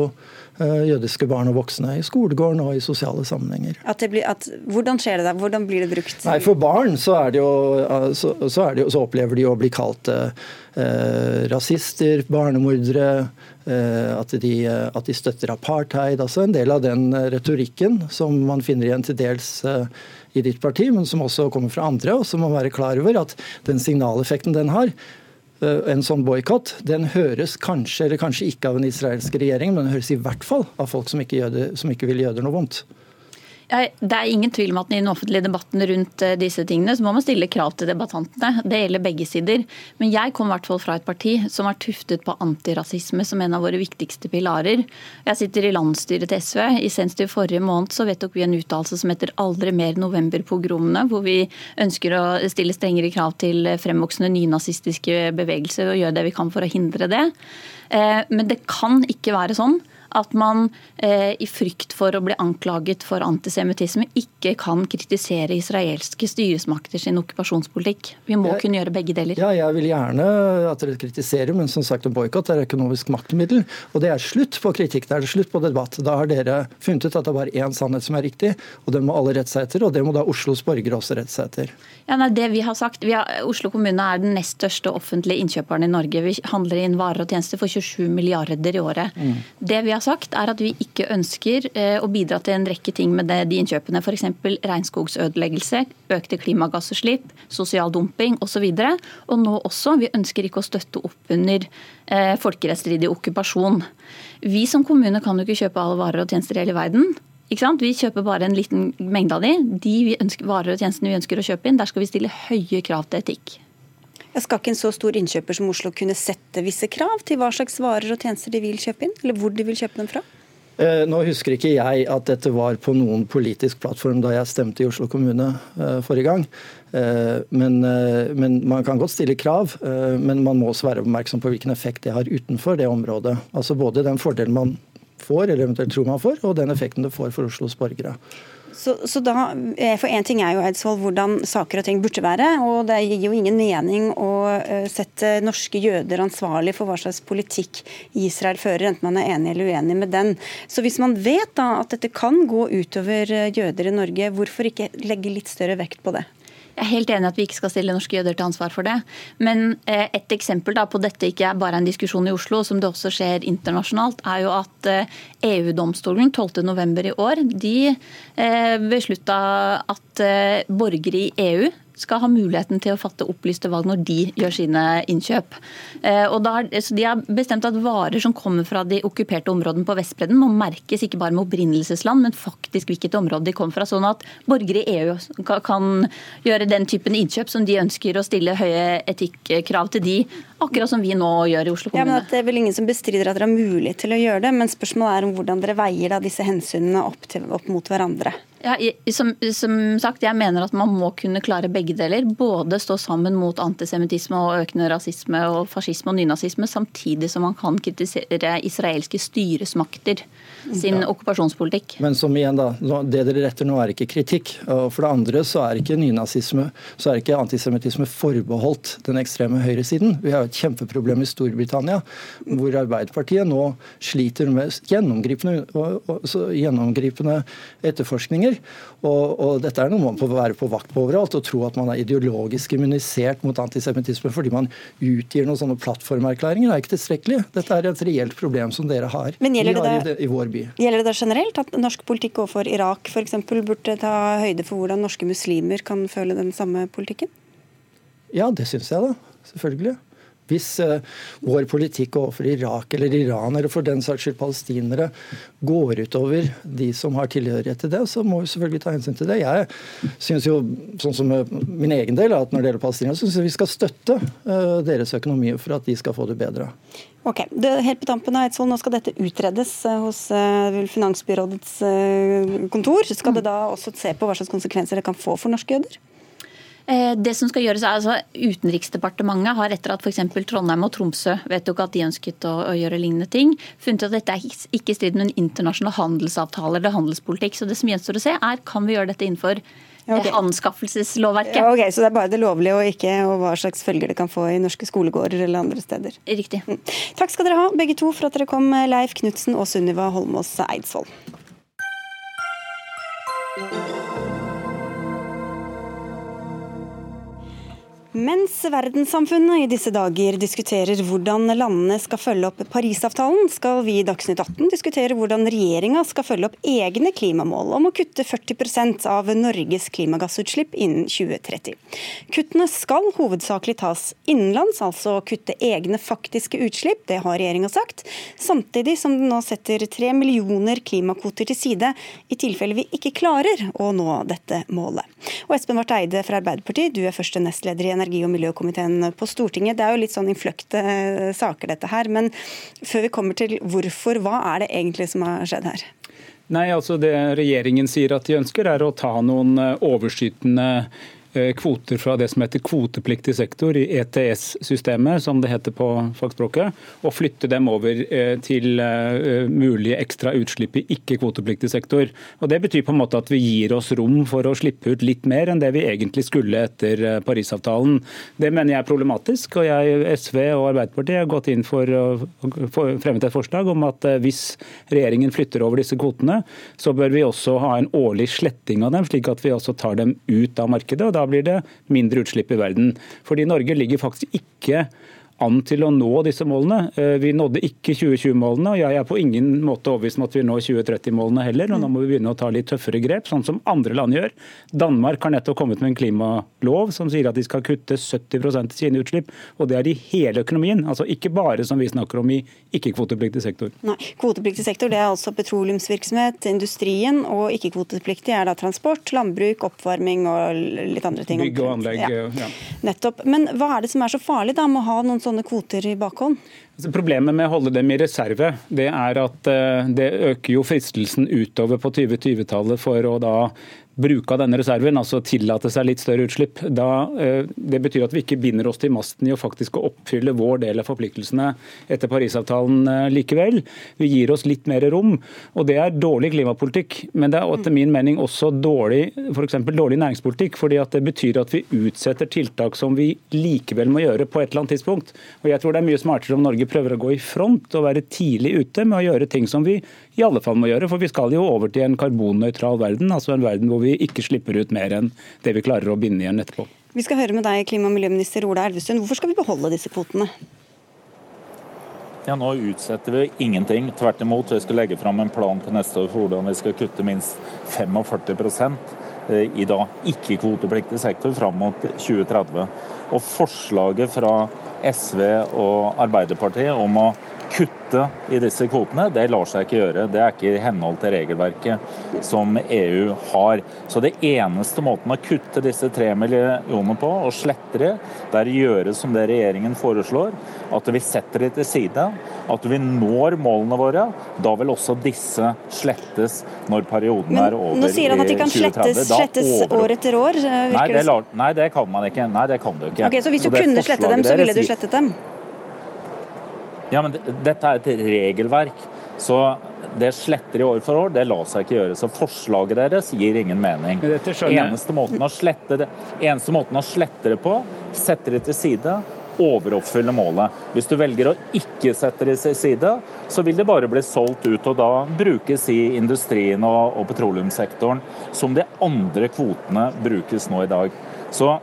uh, jødiske barn og voksne i skolegården og i sosiale sammenhenger. At blir, at, hvordan skjer det da? Hvordan blir det brukt? Nei, For barn så, er det jo, så, så, det jo, så opplever de å bli kalt uh, rasister, barnemordere Eh, at de, eh, at de, støtter apartheid. altså En del av den eh, retorikken som man finner igjen til dels i ditt parti, men som også kommer fra andre. Og så må man være klar over at den signaleffekten den har, en sånn boikott, den høres kanskje eller kanskje ikke av en israelsk regjering, men den høres i hvert fall av folk som ikke, jøder, som ikke vil jøder noe vondt. Det er ingen tvil om at i den offentlige debatten rundt eh, disse tingene, så må man stille krav til debattantene. Det gjelder begge sider. Men jeg kom i hvert fall fra et parti som var tuftet på antirasisme som en av våre viktigste pilarer. Jeg sitter i landsstyret til SV. I senest i forrige måned så vedtok vi en uttalelse som heter 'Aldri mer novemberpogromene', hvor vi ønsker å stille strengere krav til fremvoksende nynazistiske bevegelser og gjøre det vi kan for å hindre det. Eh, men det kan ikke være sånn at man eh, i frykt for å bli anklaget for antisemittisme ikke kan kritisere israelske styresmakter sin okkupasjonspolitikk. Vi må jeg, kunne gjøre begge deler. Ja, Jeg vil gjerne at dere kritiserer, men som sagt, en boikott er økonomisk maktmiddel. Og det er slutt på kritikk, det er slutt på debatt. Da har dere funnet ut at det er bare én sannhet som er riktig, og den må alle rette seg etter. Og det må da Oslos borgere også rette seg etter. Ja, nei, det vi har sagt, vi har, Oslo kommune er den nest største offentlige innkjøperen i Norge. Vi handler inn varer og tjenester for 27 milliarder i året. Mm. Det vi har sagt, er at vi ikke ønsker eh, å bidra til en rekke ting med de innkjøpene. F.eks. regnskogsødeleggelse, økte klimagassutslipp, sosial dumping osv. Og, så og nå også, vi ønsker ikke å støtte opp under eh, folkerettsstridig okkupasjon. Vi som kommune kan jo ikke kjøpe alle varer og tjenester i hele verden. Vi kjøper bare en liten mengde av de. De ønsker, varer og tjenestene vi ønsker å kjøpe inn, der skal vi stille høye krav til etikk. Skal ikke en så stor innkjøper som Oslo kunne sette visse krav til hva slags varer og tjenester de vil kjøpe inn, eller hvor de vil kjøpe dem fra? Eh, nå husker ikke jeg at dette var på noen politisk plattform da jeg stemte i Oslo kommune eh, forrige gang. Eh, men, men, man kan godt stille krav, men man må også være oppmerksom på hvilken effekt det har utenfor det området. Altså Både den fordelen man får, eller eventuelt tror man får, og den effekten det får for Oslos borgere. Så, så da, eh, for Én ting er jo Eidsvoll, hvordan saker og ting burde være. og Det gir jo ingen mening å eh, sette norske jøder ansvarlig for hva slags politikk Israel fører, enten man er enig eller uenig med den. Så Hvis man vet da at dette kan gå utover eh, jøder i Norge, hvorfor ikke legge litt større vekt på det? Jeg er helt enig at vi ikke skal stille norske jøder til ansvar for det. Men eh, et eksempel på dette ikke er bare en diskusjon i Oslo, som det også skjer internasjonalt, er jo at EU-domstolen eh, e 12.11. i år de eh, beslutta at borgere i EU skal ha muligheten til å fatte opplyste valg når de gjør sine innkjøp. Eh, så De har bestemt at varer som kommer fra de okkuperte områdene på Vestbredden må merkes ikke bare med opprinnelsesland, men faktisk hvilket område de kommer fra. Sånn at borgere i EU kan gjøre den typen innkjøp som de ønsker å stille høye etikkrav til de, akkurat som vi nå gjør i Oslo kommune. Ja, men Det er vel ingen som bestrider at dere har mulighet til å gjøre det, men spørsmålet er om hvordan dere veier disse hensynene opp, til, opp mot hverandre. Ja, som, som, sagt, Jeg mener at man må kunne klare begge deler. Både stå sammen mot antisemittisme og økende rasisme og fascisme og nynazisme, samtidig som man kan kritisere israelske styresmakter sin ja. okkupasjonspolitikk. Men som igjen da, det dere retter nå er ikke kritikk. Og for det andre så er ikke nynazisme, så er ikke antisemittisme forbeholdt den ekstreme høyresiden. Vi har et kjempeproblem i Storbritannia, hvor Arbeiderpartiet nå sliter med gjennomgripende, gjennomgripende etterforskninger. Og, og, dette er noe man må være på vakt på overalt, og tro at man er ideologisk immunisert mot antisemittisme fordi man utgir noen sånne plattformerklæringer, er ikke tilstrekkelig. Dette er et reelt problem som dere har. Men gjelder det, det, i, i vår by. Gjelder det da generelt at norsk politikk overfor Irak f.eks. burde ta høyde for hvordan norske muslimer kan føle den samme politikken? Ja, det syns jeg da. Selvfølgelig. Hvis uh, vår politikk overfor Irak eller Iran, eller for den saks skyld palestinere, går utover de som har tilhørighet til det, så må vi selvfølgelig ta hensyn til det. Jeg syns jo, sånn som min egen del, at når det gjelder palestinere, så syns jeg vi skal støtte uh, deres økonomi for at de skal få det bedre. Ok, det, Helt på tampen av Eidsvoll, nå skal dette utredes hos Finansbyrådets kontor. Skal det da også se på hva slags konsekvenser det kan få for norske jøder? Eh, det som skal gjøres er altså Utenriksdepartementet har etter at f.eks. Trondheim og Tromsø vedtok at de ønsket å, å, gjøre lignende ting, funnet at dette er ikke i strid med en internasjonal handelsavtale eller handelspolitikk. Så det som gjenstår å se er kan vi gjøre dette innenfor eh, okay. anskaffelseslovverket. Ja, ok, Så det er bare det lovlige og ikke og hva slags følger det kan få i norske skolegårder eller andre steder. Riktig. Mm. Takk skal dere ha begge to for at dere kom, Leif Knutsen og Sunniva Holmås Eidsvoll. Mens verdenssamfunnet i disse dager diskuterer hvordan landene skal følge opp Parisavtalen, skal vi i Dagsnytt 18 diskutere hvordan regjeringa skal følge opp egne klimamål om å kutte 40% av Norges klimagassutslipp innen 2030. Kuttene skal hovedsakelig tas innenlands, altså kutte egne faktiske utslipp, det har regjeringa sagt, samtidig som den nå setter tre millioner klimakvoter til side i tilfelle vi ikke klarer å nå dette målet. Og Espen Barth Eide fra Arbeiderpartiet, du er første nestleder i energi- og miljøkomiteen på Stortinget. Det er jo litt sånn innfløkte eh, saker, dette her. Men før vi kommer til hvorfor, hva er det egentlig som har skjedd her? Nei, altså Det regjeringen sier at de ønsker, er å ta noen eh, overskytende kvoter fra det som heter kvotepliktig sektor i ETS-systemet, som det heter på fagspråket, og flytte dem over eh, til eh, mulige ekstra utslipp i ikke-kvotepliktig sektor. Og Det betyr på en måte at vi gir oss rom for å slippe ut litt mer enn det vi egentlig skulle etter Parisavtalen. Det mener jeg er problematisk, og jeg, SV og Arbeiderpartiet har gått inn for å fremmet et forslag om at hvis regjeringen flytter over disse kvotene, så bør vi også ha en årlig sletting av dem, slik at vi også tar dem ut av markedet. og da blir det mindre utslipp i verden. Fordi Norge ligger faktisk ikke an til å nå disse målene. Eh, vi nådde ikke 2020-målene, og jeg er på ingen måte overbevist om at vi når 2030-målene heller. og Nå må vi begynne å ta litt tøffere grep, sånn som andre land gjør. Danmark har nettopp kommet med en klimalov som sier at de skal kutte 70% i sine utslipp. Og det er i hele økonomien, altså ikke bare som vi snakker om i ikke-kvotepliktig sektor. Nei, Kvotepliktig sektor det er altså petroleumsvirksomhet, industrien, og ikke-kvotepliktig er da transport, landbruk, oppvarming og litt andre ting. Bygg og anlegg, ja. ja. Nettopp. Men hva er det som er så farlig da med å ha noen sånne kvoter i bakhånd? Altså, problemet med å holde dem i reserve, det er at eh, det øker jo fristelsen utover på 2020-tallet for å da bruke av denne reserven, altså tillate seg litt større utslipp, da, eh, det betyr at vi ikke binder oss til masten i å faktisk oppfylle vår del av forpliktelsene etter Parisavtalen eh, likevel. Vi gir oss litt mer rom. og Det er dårlig klimapolitikk, men det er etter min mening også dårlig, for dårlig næringspolitikk. fordi at Det betyr at vi utsetter tiltak som vi likevel må gjøre på et eller annet tidspunkt. Og Jeg tror det er mye smartere om Norge prøver å gå i front og være tidlig ute med å gjøre ting som vi i alle fall må gjøre. For vi skal jo over til en karbonnøytral verden, altså en verden hvor vi ikke slipper ut mer enn det vi klarer å binde igjen etterpå. Vi skal høre med deg, klima- og miljøminister Ola Elvestuen. Hvorfor skal vi beholde disse kvotene? Ja, Nå utsetter vi ingenting. Tvert imot, vi skal legge fram en plan til neste år for hvordan vi skal kutte minst 45 eh, i da ikke-kvotepliktig sektor fram mot 2030. Og Forslaget fra SV og Arbeiderpartiet om å kutte i disse kvotene, det lar seg ikke gjøre. Det er ikke i henhold til regelverket som EU har. Så det eneste måten å kutte disse tre millionene på, og slette de, det er å gjøre som det regjeringen foreslår. At vi setter de til side. At vi når målene våre. Da vil også disse slettes når perioden Men, er over i 2030. Nå sier han at de kan slettes, slettes år etter år. Nei det, lar, nei det, kan man ikke. Nei, det kan du ikke. Okay, Så hvis du kunne slette dem, så ville du slettet dem? Ja, men Dette er et regelverk. Så det sletter i år for år, det lar seg ikke gjøre. Så forslaget deres gir ingen mening. Eneste måten, å slette det, eneste måten å slette det på, sette det til side, overoppfylle målet. Hvis du velger å ikke sette det til side, så vil det bare bli solgt ut og da brukes i industrien og, og petroleumssektoren, som de andre kvotene brukes nå i dag. Så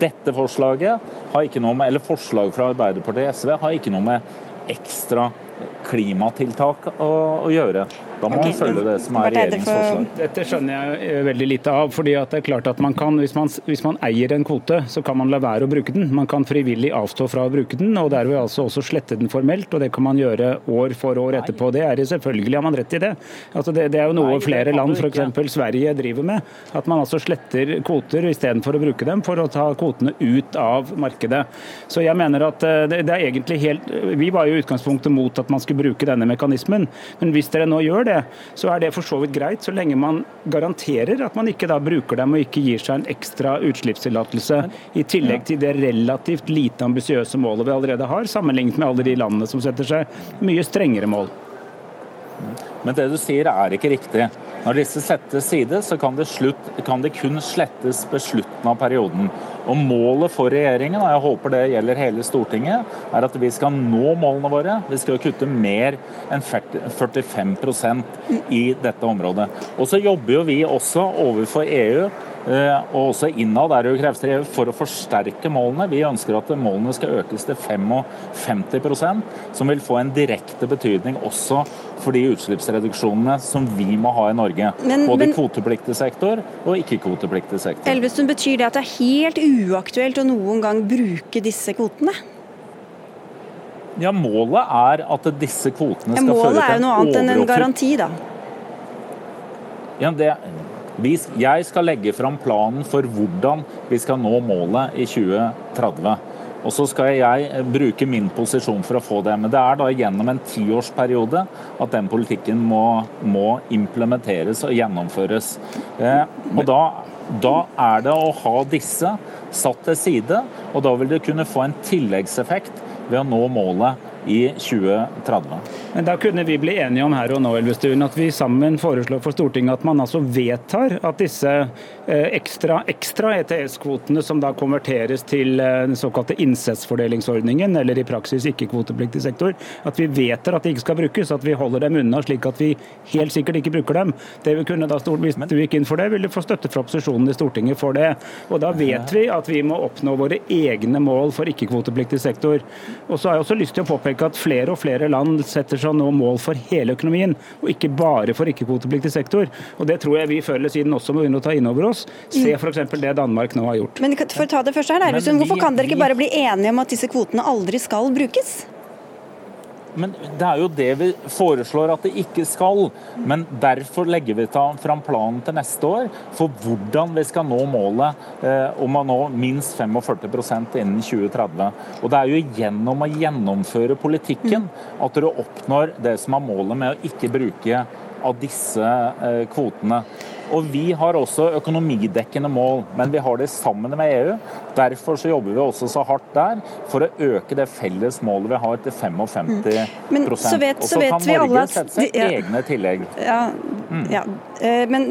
dette forslaget har ikke noe med, eller forslaget fra Arbeiderpartiet og SV har ikke noe med ekstra klimatiltak å, å gjøre. Da må man følge det som er regjeringens forslag. Dette skjønner jeg eh, veldig lite av. fordi det er klart at man kan, hvis man, hvis man, eier en kvote, så kan man la være å bruke den. Man kan frivillig avstå fra å bruke den, og derved altså også slette den formelt. og Det kan man gjøre år for år etterpå. Det er Selvfølgelig har man rett i det. Altså det, det, er jo noe Nei, flere land, f.eks. Sverige, driver med. At man altså sletter kvoter istedenfor å bruke dem for å ta kvotene ut av markedet. Så jeg mener at eh, det, det er egentlig helt Vi var jo i utgangspunktet mot at man skulle bruke denne mekanismen, men hvis dere nå gjør det, så er det for så vidt greit, så lenge man garanterer at man ikke da bruker dem og ikke gir seg en ekstra utslippstillatelse, i tillegg til det relativt lite ambisiøse målet vi allerede har, sammenlignet med alle de landene som setter seg mye strengere mål. Men det du sier er ikke riktig. Når disse settes side, så kan det, slutt, kan det kun slettes ved slutten av perioden. Og Målet for regjeringen, og jeg håper det gjelder hele Stortinget, er at vi skal nå målene våre. Vi skal kutte mer enn 45% i dette området. Og så jobber jo vi også overfor EU og også innad er det jo krefter for å forsterke målene. Vi ønsker at målene skal økes til 55% som vil få en direkte betydning også for de utslippsreduksjonene som vi må ha i Norge. Men, både i kvotepliktig sektor og ikke-kvotepliktig sektor. Elvestuen, Betyr det at det er helt uaktuelt å noen gang bruke disse kvotene? Ja, Målet er at disse kvotene skal føre til en Målet er jo noe annet enn en garanti, da. Ja, det, jeg skal legge fram planen for hvordan vi skal nå målet i 2030. Og så skal jeg bruke min posisjon for å få det. Men det er da gjennom en tiårsperiode at den politikken må, må implementeres og gjennomføres. Eh, og da, da er det å ha disse satt til side, og da vil det kunne få en tilleggseffekt ved å nå målet i 2030. Men Da kunne vi bli enige om her og nå Elvestuen, at vi sammen foreslår for Stortinget at man altså vedtar at disse eh, ekstra, ekstra ETS-kvotene, som da konverteres til eh, den såkalte innsatsfordelingsordningen, eller i praksis ikke-kvotepliktig sektor, at vi vedtar at de ikke skal brukes, at vi holder dem unna slik at vi helt sikkert ikke bruker dem. Det vi kunne da, Hvis du gikk inn for det, ville du få støtte fra opposisjonen i Stortinget for det. Og Da vet vi at vi må oppnå våre egne mål for ikke-kvotepliktig sektor. Og så har jeg også lyst til å påpeke at flere og flere land setter seg nå mål for hele økonomien, og ikke bare for ikke-kvotepliktig sektor. Og Det tror jeg vi før eller siden også må begynne å ta inn over oss. Se mm. f.eks. det Danmark nå har gjort. Men for å ta det første her, Hvorfor kan dere ikke bare bli enige om at disse kvotene aldri skal brukes? Men Det er jo det vi foreslår at det ikke skal. Men derfor legger vi fram planen til neste år for hvordan vi skal nå målet eh, om å nå minst 45% innen 2030. Og Det er jo gjennom å gjennomføre politikken at du oppnår det som er målet med å ikke bruke av disse eh, kvotene. Og Vi har også økonomidekkende mål, men vi har det sammen med EU. Derfor så jobber vi også så hardt der for å øke det felles målet vi har til 55 mm. Men så vet, så vet kan Norge at, sette seg ja, egne tillegg. Ja, mm. ja. Eh, men,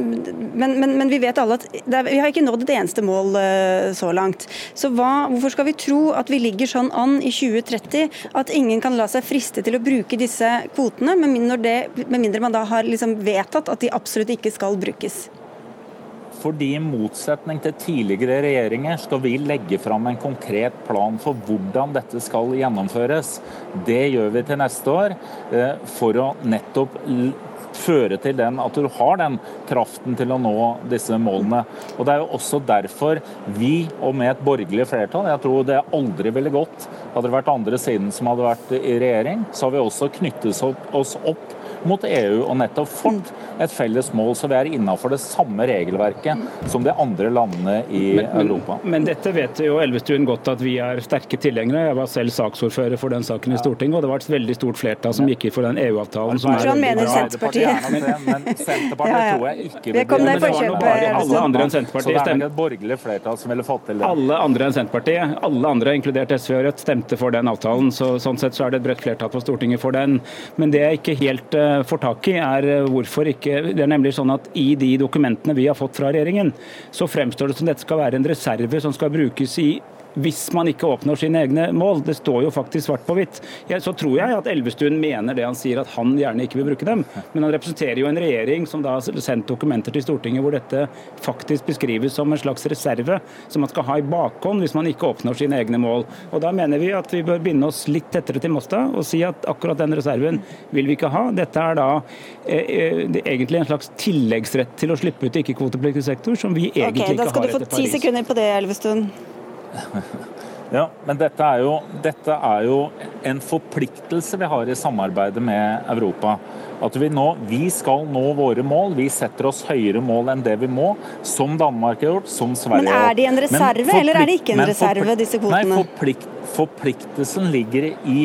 men, men, men, vi vet alle at er, vi har ikke nådd et eneste mål eh, så langt. Så hva, hvorfor skal vi tro at vi ligger sånn an i 2030 at ingen kan la seg friste til å bruke disse kvotene, med mindre, det, med mindre man da har liksom vedtatt at de absolutt ikke skal brukes? Fordi i motsetning til tidligere regjeringer skal vi legge fram en konkret plan for hvordan dette skal gjennomføres. Det gjør vi til neste år eh, for å nettopp føre til den, at du har den kraften til å nå disse målene. Og Det er jo også derfor vi, og med et borgerlig flertall, jeg tror det aldri ville gått hadde det vært andre siden som hadde vært i regjering, så har vi også knyttet oss opp mot EU og nettopp fått et felles mål, så vi er innafor det samme regelverket som de andre landene i men, men, Europa. Men dette vet jo Elvestuen godt at vi er sterke tilhengere. Jeg var selv saksordfører for den saken i Stortinget, og det var et veldig stort flertall som gikk inn for den EU-avtalen. som er mener Senterpartiet. Men, men Senterpartiet ja, ja. tror jeg ikke vil bli det. Alle andre enn Senterpartiet Så det er et borgerlig flertall som ville fått til det? Alle andre enn Senterpartiet, alle andre, inkludert SV og Rødt, stemte for den avtalen. så Sånn sett så er det et bredt flertall på Stortinget for den. Men det er ikke helt uh, får tak i, er uh, hvorfor ikke? Det er nemlig sånn at i de dokumentene vi har fått fra regjeringen, så fremstår det som dette skal være en reserve som skal brukes i hvis man ikke oppnår sine egne mål. Det står jo faktisk svart på hvitt. Så tror jeg at Elvestuen mener det han sier, at han gjerne ikke vil bruke dem. Men han representerer jo en regjering som da har sendt dokumenter til Stortinget hvor dette faktisk beskrives som en slags reserve som man skal ha i bakhånd hvis man ikke oppnår sine egne mål. Og Da mener vi at vi bør binde oss litt tettere til Mosta og si at akkurat den reserven vil vi ikke ha. Dette er da eh, eh egentlig en slags tilleggsrett til å slippe ut ikke-kvotepliktig sektor, som vi egentlig okay, ikke har etter Paris. Da skal du få ti sekunder på det, Elvestuen. Ja, men dette er, jo, dette er, jo, en forpliktelse vi har i samarbeidet med Europa. At vi nå vi skal nå våre mål. Vi setter oss høyere mål enn det vi må, som Danmark har gjort, som Sverige har gjort. Men er de en reserve, eller er de ikke en reserve, disse kvotene? Nei, forplikt, forpliktelsen ligger i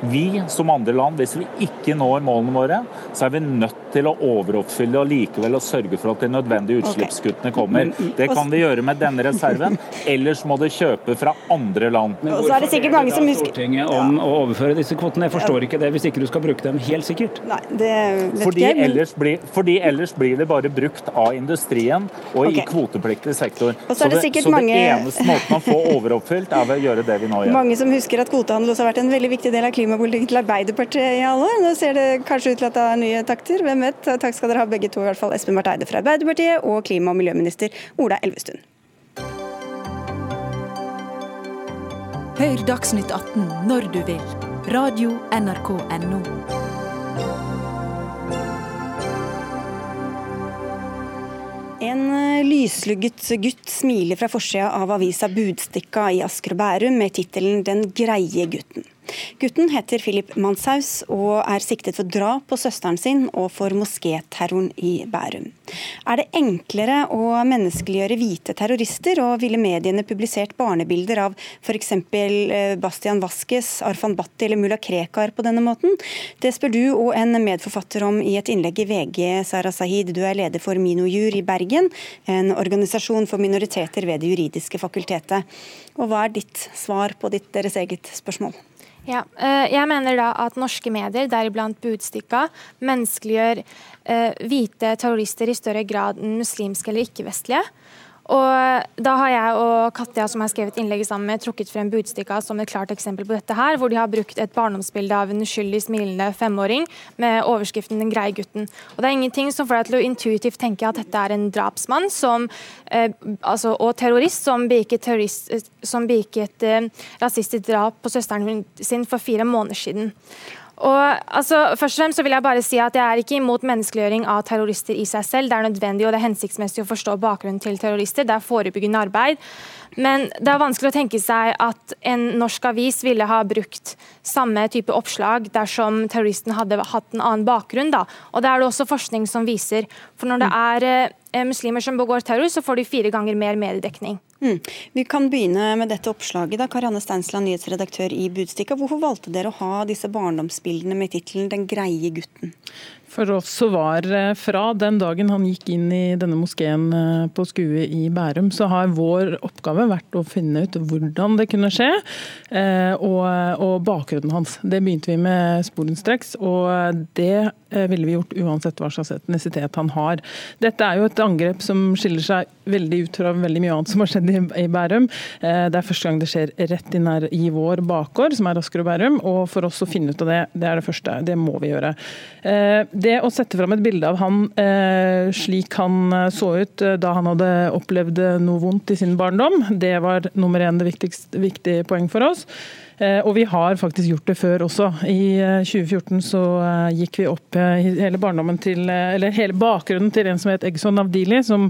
vi som andre land, hvis vi ikke når målene våre, så er vi nødt til å overoppfylle og likevel å sørge for at de nødvendige utslippskuttene kommer. Det kan vi gjøre med denne reserven, ellers må de kjøpe fra andre land. Men så er det sikkert mange som husker Stortinget om å overføre disse kvotene. Jeg forstår ikke det hvis ikke du skal bruke dem helt sikkert. Nei, det vet fordi, ellers blir, fordi ellers blir det bare brukt av industrien og i kvotepliktig sektor. så, det, så det, eneste måten å få overoppfylt, er ved å gjøre det vi nå gjør. Mange som husker at kvotehandel også har vært en veldig viktig del av klimaet klimapolitikken til Arbeiderpartiet i alle år. Nå ser det kanskje ut til at det er nye takter. Hvem vet. Takk skal dere ha begge to, i hvert fall Espen Barth Eide fra Arbeiderpartiet og klima- og miljøminister Ola Elvestuen. Hør Dagsnytt 18 når du vil. Radio NRK Radio.nrk.no. En lyslugget gutt smiler fra forsida av avisa Budstikka i Asker og Bærum med tittelen 'Den greie gutten'. Gutten heter Philip Manshaus og er siktet for drap på søsteren sin og for moskéterroren i Bærum. Er det enklere å menneskeliggjøre hvite terrorister, og ville mediene publisert barnebilder av f.eks. Eh, Bastian Vasques, Arfan Bhatti eller mulla Krekar på denne måten? Det spør du og en medforfatter om i et innlegg i VG, Sara Sahid. Du er leder for Minojur i Bergen, en organisasjon for minoriteter ved Det juridiske fakultetet. Og hva er ditt svar på ditt, deres eget spørsmål? Ja, eh, jeg mener da at norske medier, deriblant Budstikka, menneskeliggjør eh, hvite terrorister i større grad enn muslimske eller ikke-vestlige. Og Da har jeg og Katja som har skrevet innlegget sammen med, trukket frem Budstikka som et klart eksempel på dette. her, Hvor de har brukt et barndomsbilde av en uskyldig smilende femåring med overskriften 'Den greie gutten'. Og Det er ingenting som får deg til å intuitivt tenke at dette er en drapsmann som, eh, altså, og terrorist som begikk terrorist, et eh, rasistisk drap på søsteren sin for fire måneder siden. Og altså, først og fremst så vil Jeg bare si at jeg er ikke imot menneskeliggjøring av terrorister i seg selv. Det er nødvendig og det er hensiktsmessig å forstå bakgrunnen til terrorister. Det er forebyggende arbeid. Men det er vanskelig å tenke seg at en norsk avis ville ha brukt samme type oppslag dersom terroristen hadde hatt en annen bakgrunn. Da. Og Det er det også forskning som viser. For Når det er eh, muslimer som begår terror, så får de fire ganger mer mediedekning. Mm. Vi kan begynne med dette oppslaget. da. Karianne Steinsland, nyhetsredaktør i Budstikka. Hvorfor valgte dere å ha disse barndomsbildene med tittelen 'Den greie gutten'? For oss var eh, fra den dagen han gikk inn i denne moskeen eh, på Skue i Bærum, så har vår oppgave vært å finne ut hvordan det kunne skje, eh, og, og bakgrunnen hans. Det begynte vi med sporenstreks, og det ville vi gjort uansett hva slags etnisitet han har. Dette er jo et angrep som skiller seg veldig ut fra veldig mye annet som har skjedd i Bærum. Det er første gang det skjer rett inn her i vår bakgård, som er Asker og Bærum. Og for oss å finne ut av det, det er det første. Det må vi gjøre. Det å sette fram et bilde av han eh, slik han eh, så ut eh, da han hadde opplevd noe vondt i sin barndom, det var nummer én det viktigste viktige poeng for oss. Eh, og vi har faktisk gjort det før også. I 2014 så gikk vi opp hele barndommen til, eller hele bakgrunnen til en som het Egson Avdili, som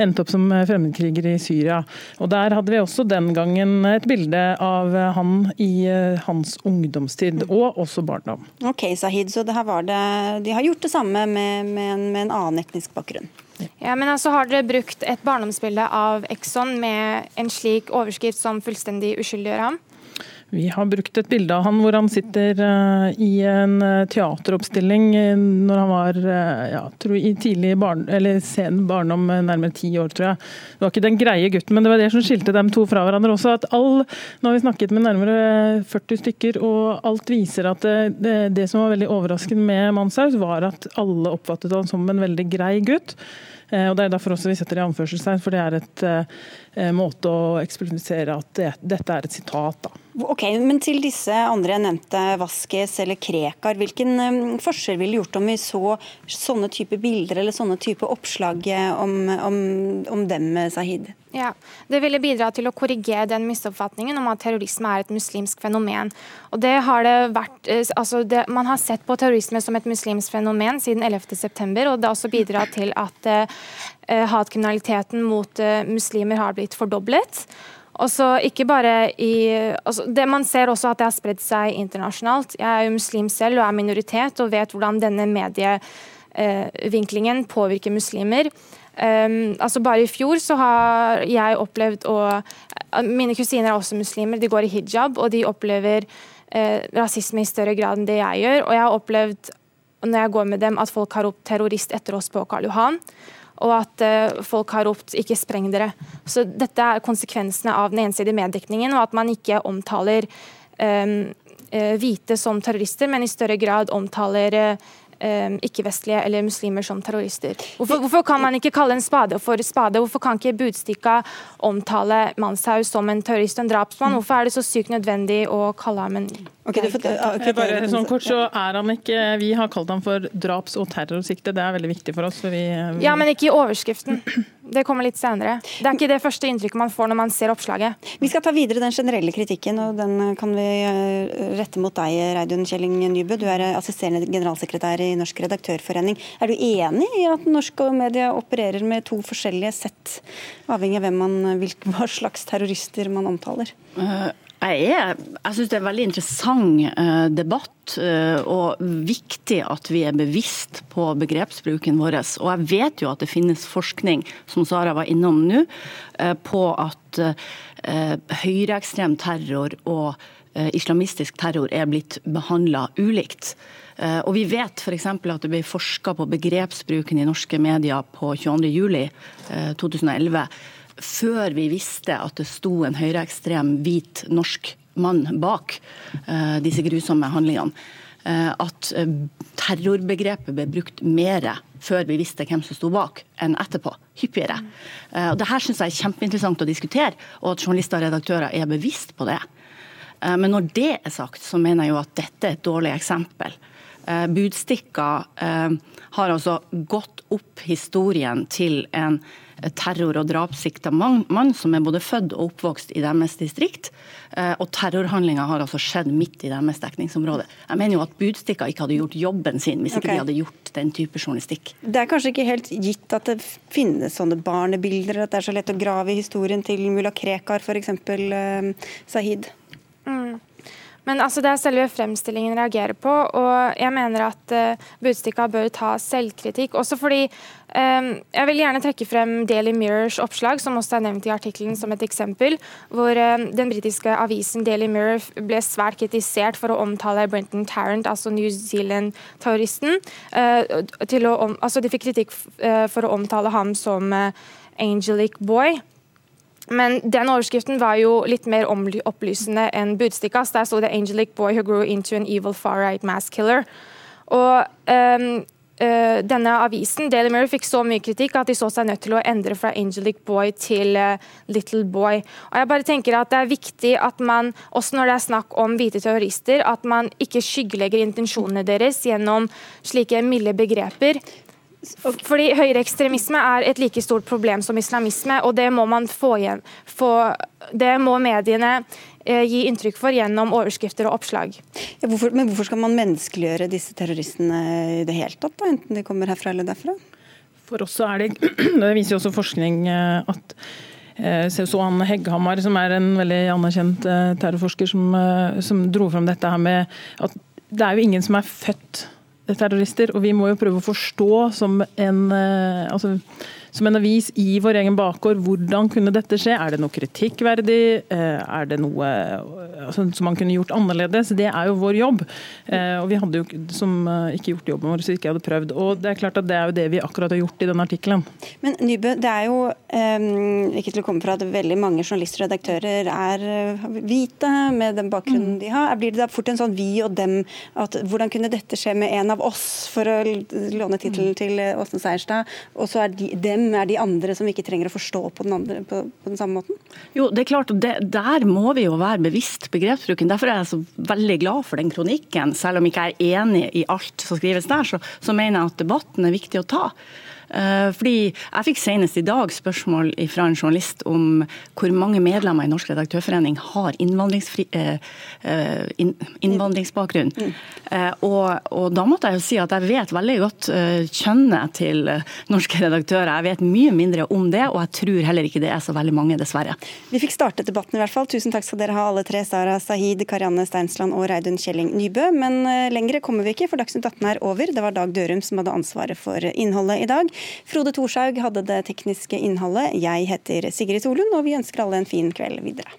endte opp som fremmedkriger i Syria. Og Der hadde vi også den gangen et bilde av han i hans ungdomstid, og også barndom. Ok, Sahid, så det her var det, De har gjort det samme med, med, en, med en annen etnisk bakgrunn? Ja, men altså Har dere brukt et barndomsbilde av Exxon med en slik overskrift som fullstendig uskyldiggjør ham? Vi har brukt et bilde av han hvor han sitter uh, i en uh, teateroppstilling uh, når han var ja, i tidlig barn, eller sen barndom, nærmere ti år, tror jeg. Det var ikke den greie gutten, men det var det som skilte dem to fra hverandre også. at all, Nå har vi snakket med nærmere 40 stykker, og alt viser at det, det, som var veldig overraskende med Manshaus, var at alle oppfattet han som en veldig grei gutt. og Det er derfor også vi setter det i anførselstegn, for det er et måte å eksplifisere at det, dette er et sitat. da. Ok, men Til disse andre jeg nevnte, Vaskes eller Krekar, hvilken um, forskjell ville gjort om vi så sånne type bilder eller sånne type oppslag om, om, om dem, Sahid? Ja, Det ville bidra til å korrigere den misoppfatningen om at terrorisme er et muslimsk fenomen. Og det har det vært, altså det, Man har sett på terrorisme som et muslimsk fenomen siden 11.9, og det har også bidratt til at uh, hatkriminaliteten mot uh, muslimer har blitt fordoblet. Også, ikke bare i, altså det Man ser også at det har spredd seg internasjonalt. Jeg er jo muslim selv og er minoritet og vet hvordan denne medievinklingen påvirker muslimer. Um, altså Bare i fjor så har jeg opplevd å Mine kusiner er også muslimer, de går i hijab, og de opplever uh, rasisme i større grad enn det jeg gjør. Og jeg har opplevd når jeg går med dem at folk har ropt terrorist etter oss på Karl Johan og at uh, folk har ropt 'ikke spreng dere'. Så Dette er konsekvensene av den ensidige meddekningen, og at man ikke omtaler um, hvite som terrorister, men i større grad omtaler um, ikke-vestlige eller muslimer som terrorister. Hvorfor, hvorfor, kan man ikke kalle en spade for spade? Hvorfor kan ikke Budstikka omtale Manshaug som en terrorist og en drapsmann? Hvorfor er det så sykt nødvendig å kalle ham en okay, det, okay, bare, sånn kort så er han ikke Vi har kalt ham for draps- og terrorsikte. Det er veldig viktig for oss. For vi, vi... Ja, men ikke i overskriften. Det kommer litt senere. Det er ikke det første inntrykket man får når man ser oppslaget. Vi skal ta videre den generelle kritikken, og den kan vi eh, rette mot deg, Reidun Kjelling Nybø. Du er assisterende generalsekretær i Norsk redaktørforening. Er du enig i at norske media opererer med to forskjellige sett, avhengig av hvem man, hva slags terrorister man omtaler? Uh, jeg, er, jeg syns det er en veldig interessant uh, debatt, uh, og viktig at vi er bevisst på begrepsbruken vår. Og jeg vet jo at det finnes forskning, som Sara var innom nå, på at høyreekstrem terror og islamistisk terror er blitt behandla ulikt. Eh, og vi vet f.eks. at det ble forska på begrepsbruken i norske medier på 22.07.2011, eh, før vi visste at det sto en høyreekstrem hvit norsk mann bak uh, disse grusomme handlingene. At terrorbegrepet ble brukt mer før vi visste hvem som sto bak, enn etterpå. Hyppigere. Og det her syns jeg er kjempeinteressant å diskutere, og at journalister og redaktører er bevisst på det. Men når det er sagt, så mener jeg jo at dette er et dårlig eksempel. Eh, Budstikka eh, har altså gått opp historien til en terror- og drapssikta mann som er både født og oppvokst i deres distrikt. Eh, og terrorhandlinga har altså skjedd midt i deres dekningsområde. Jeg mener jo at Budstikka ikke hadde gjort jobben sin hvis ikke okay. de hadde gjort den type journalistikk. Det er kanskje ikke helt gitt at det finnes sånne barnebilder, at det er så lett å grave i historien til mulla Krekar f.eks. Eh, Sahid? Mm. Men altså, det er selve fremstillingen reagerer på, og jeg mener at uh, Budstikka bør ta selvkritikk. Også fordi um, Jeg vil gjerne trekke frem Daily Mirrors oppslag, som også er nevnt i artikkelen som et eksempel, hvor um, den britiske avisen Daily Mirror ble svært kritisert for å omtale Brenton Tarrant, altså New Zealand-terroristen. Uh, altså, de fikk kritikk uh, for å omtale ham som Angelic Boy. Men den overskriften var jo litt mer opplysende enn Budstikkas. Der sto det 'Angelic boy who grew into an evil far-right mass killer'. Og um, uh, denne avisen Daily Mirror fikk så mye kritikk at de så seg nødt til å endre fra 'Angelic boy' til uh, 'Little boy'. Og jeg bare tenker at Det er viktig at man, også når det er snakk om hvite terrorister, at man ikke skyggelegger intensjonene deres gjennom slike milde begreper. Fordi Høyreekstremisme er et like stort problem som islamisme, og det må man få igjen. Få, det må mediene eh, gi inntrykk for gjennom overskrifter og oppslag. Ja, hvorfor, men hvorfor skal man menneskeliggjøre disse terroristene i det hele tatt, da, enten de kommer herfra eller derfra? For oss er det, det viser jo også forskning eh, at eh, Anne Hegghammar, som er en veldig anerkjent terrorforsker, som, som dro fram dette her med at det er jo ingen som er født terrorister. Og vi må jo prøve å forstå som en, eh, altså, som en avis i vår egen bakgård. Hvordan kunne dette skje? Er det noe kritikkverdig? Er det noe altså, som man kunne gjort annerledes? Det er jo vår jobb. Og vi hadde jo som ikke gjort jobben vår hvis vi ikke hadde prøvd. Og det er klart at det er jo det vi akkurat har gjort i denne artikkelen. Men Nybø, det er jo ikke til å komme fra at veldig mange journalister og redaktører er hvite med den bakgrunnen mm. de har. Blir det da fort en sånn vi og dem at hvordan kunne dette skje med en av oss, for å låne tittelen mm. til Åsne Seierstad, og så er de, dem er de andre som vi ikke trenger å forstå på den, andre, på, på den samme måten? Jo, det er klart, det, Der må vi jo være bevisst begrepsbruken. Derfor er jeg så veldig glad for den kronikken. Selv om jeg ikke er enig i alt som skrives der, så, så mener jeg at debatten er viktig å ta. Eh, fordi Jeg fikk senest i dag spørsmål fra en journalist om hvor mange medlemmer i Norsk redaktørforening har eh, eh, innvandringsbakgrunn. Mm. Og, og, Da måtte jeg jo si at jeg vet veldig godt kjønnet til norske redaktører. Jeg vet mye mindre om det, og jeg tror heller ikke det er så veldig mange, dessverre. Vi fikk startet debatten i hvert fall. Tusen takk skal dere ha alle tre. Sara Sahid, Karianne Steinsland og Reidun Kjelling Nybø. Men lengre kommer vi ikke, for Dagsnytt 18 er over. Det var Dag Dørum som hadde ansvaret for innholdet i dag. Frode Thorshaug hadde det tekniske innholdet. Jeg heter Sigrid Solund, og vi ønsker alle en fin kveld videre.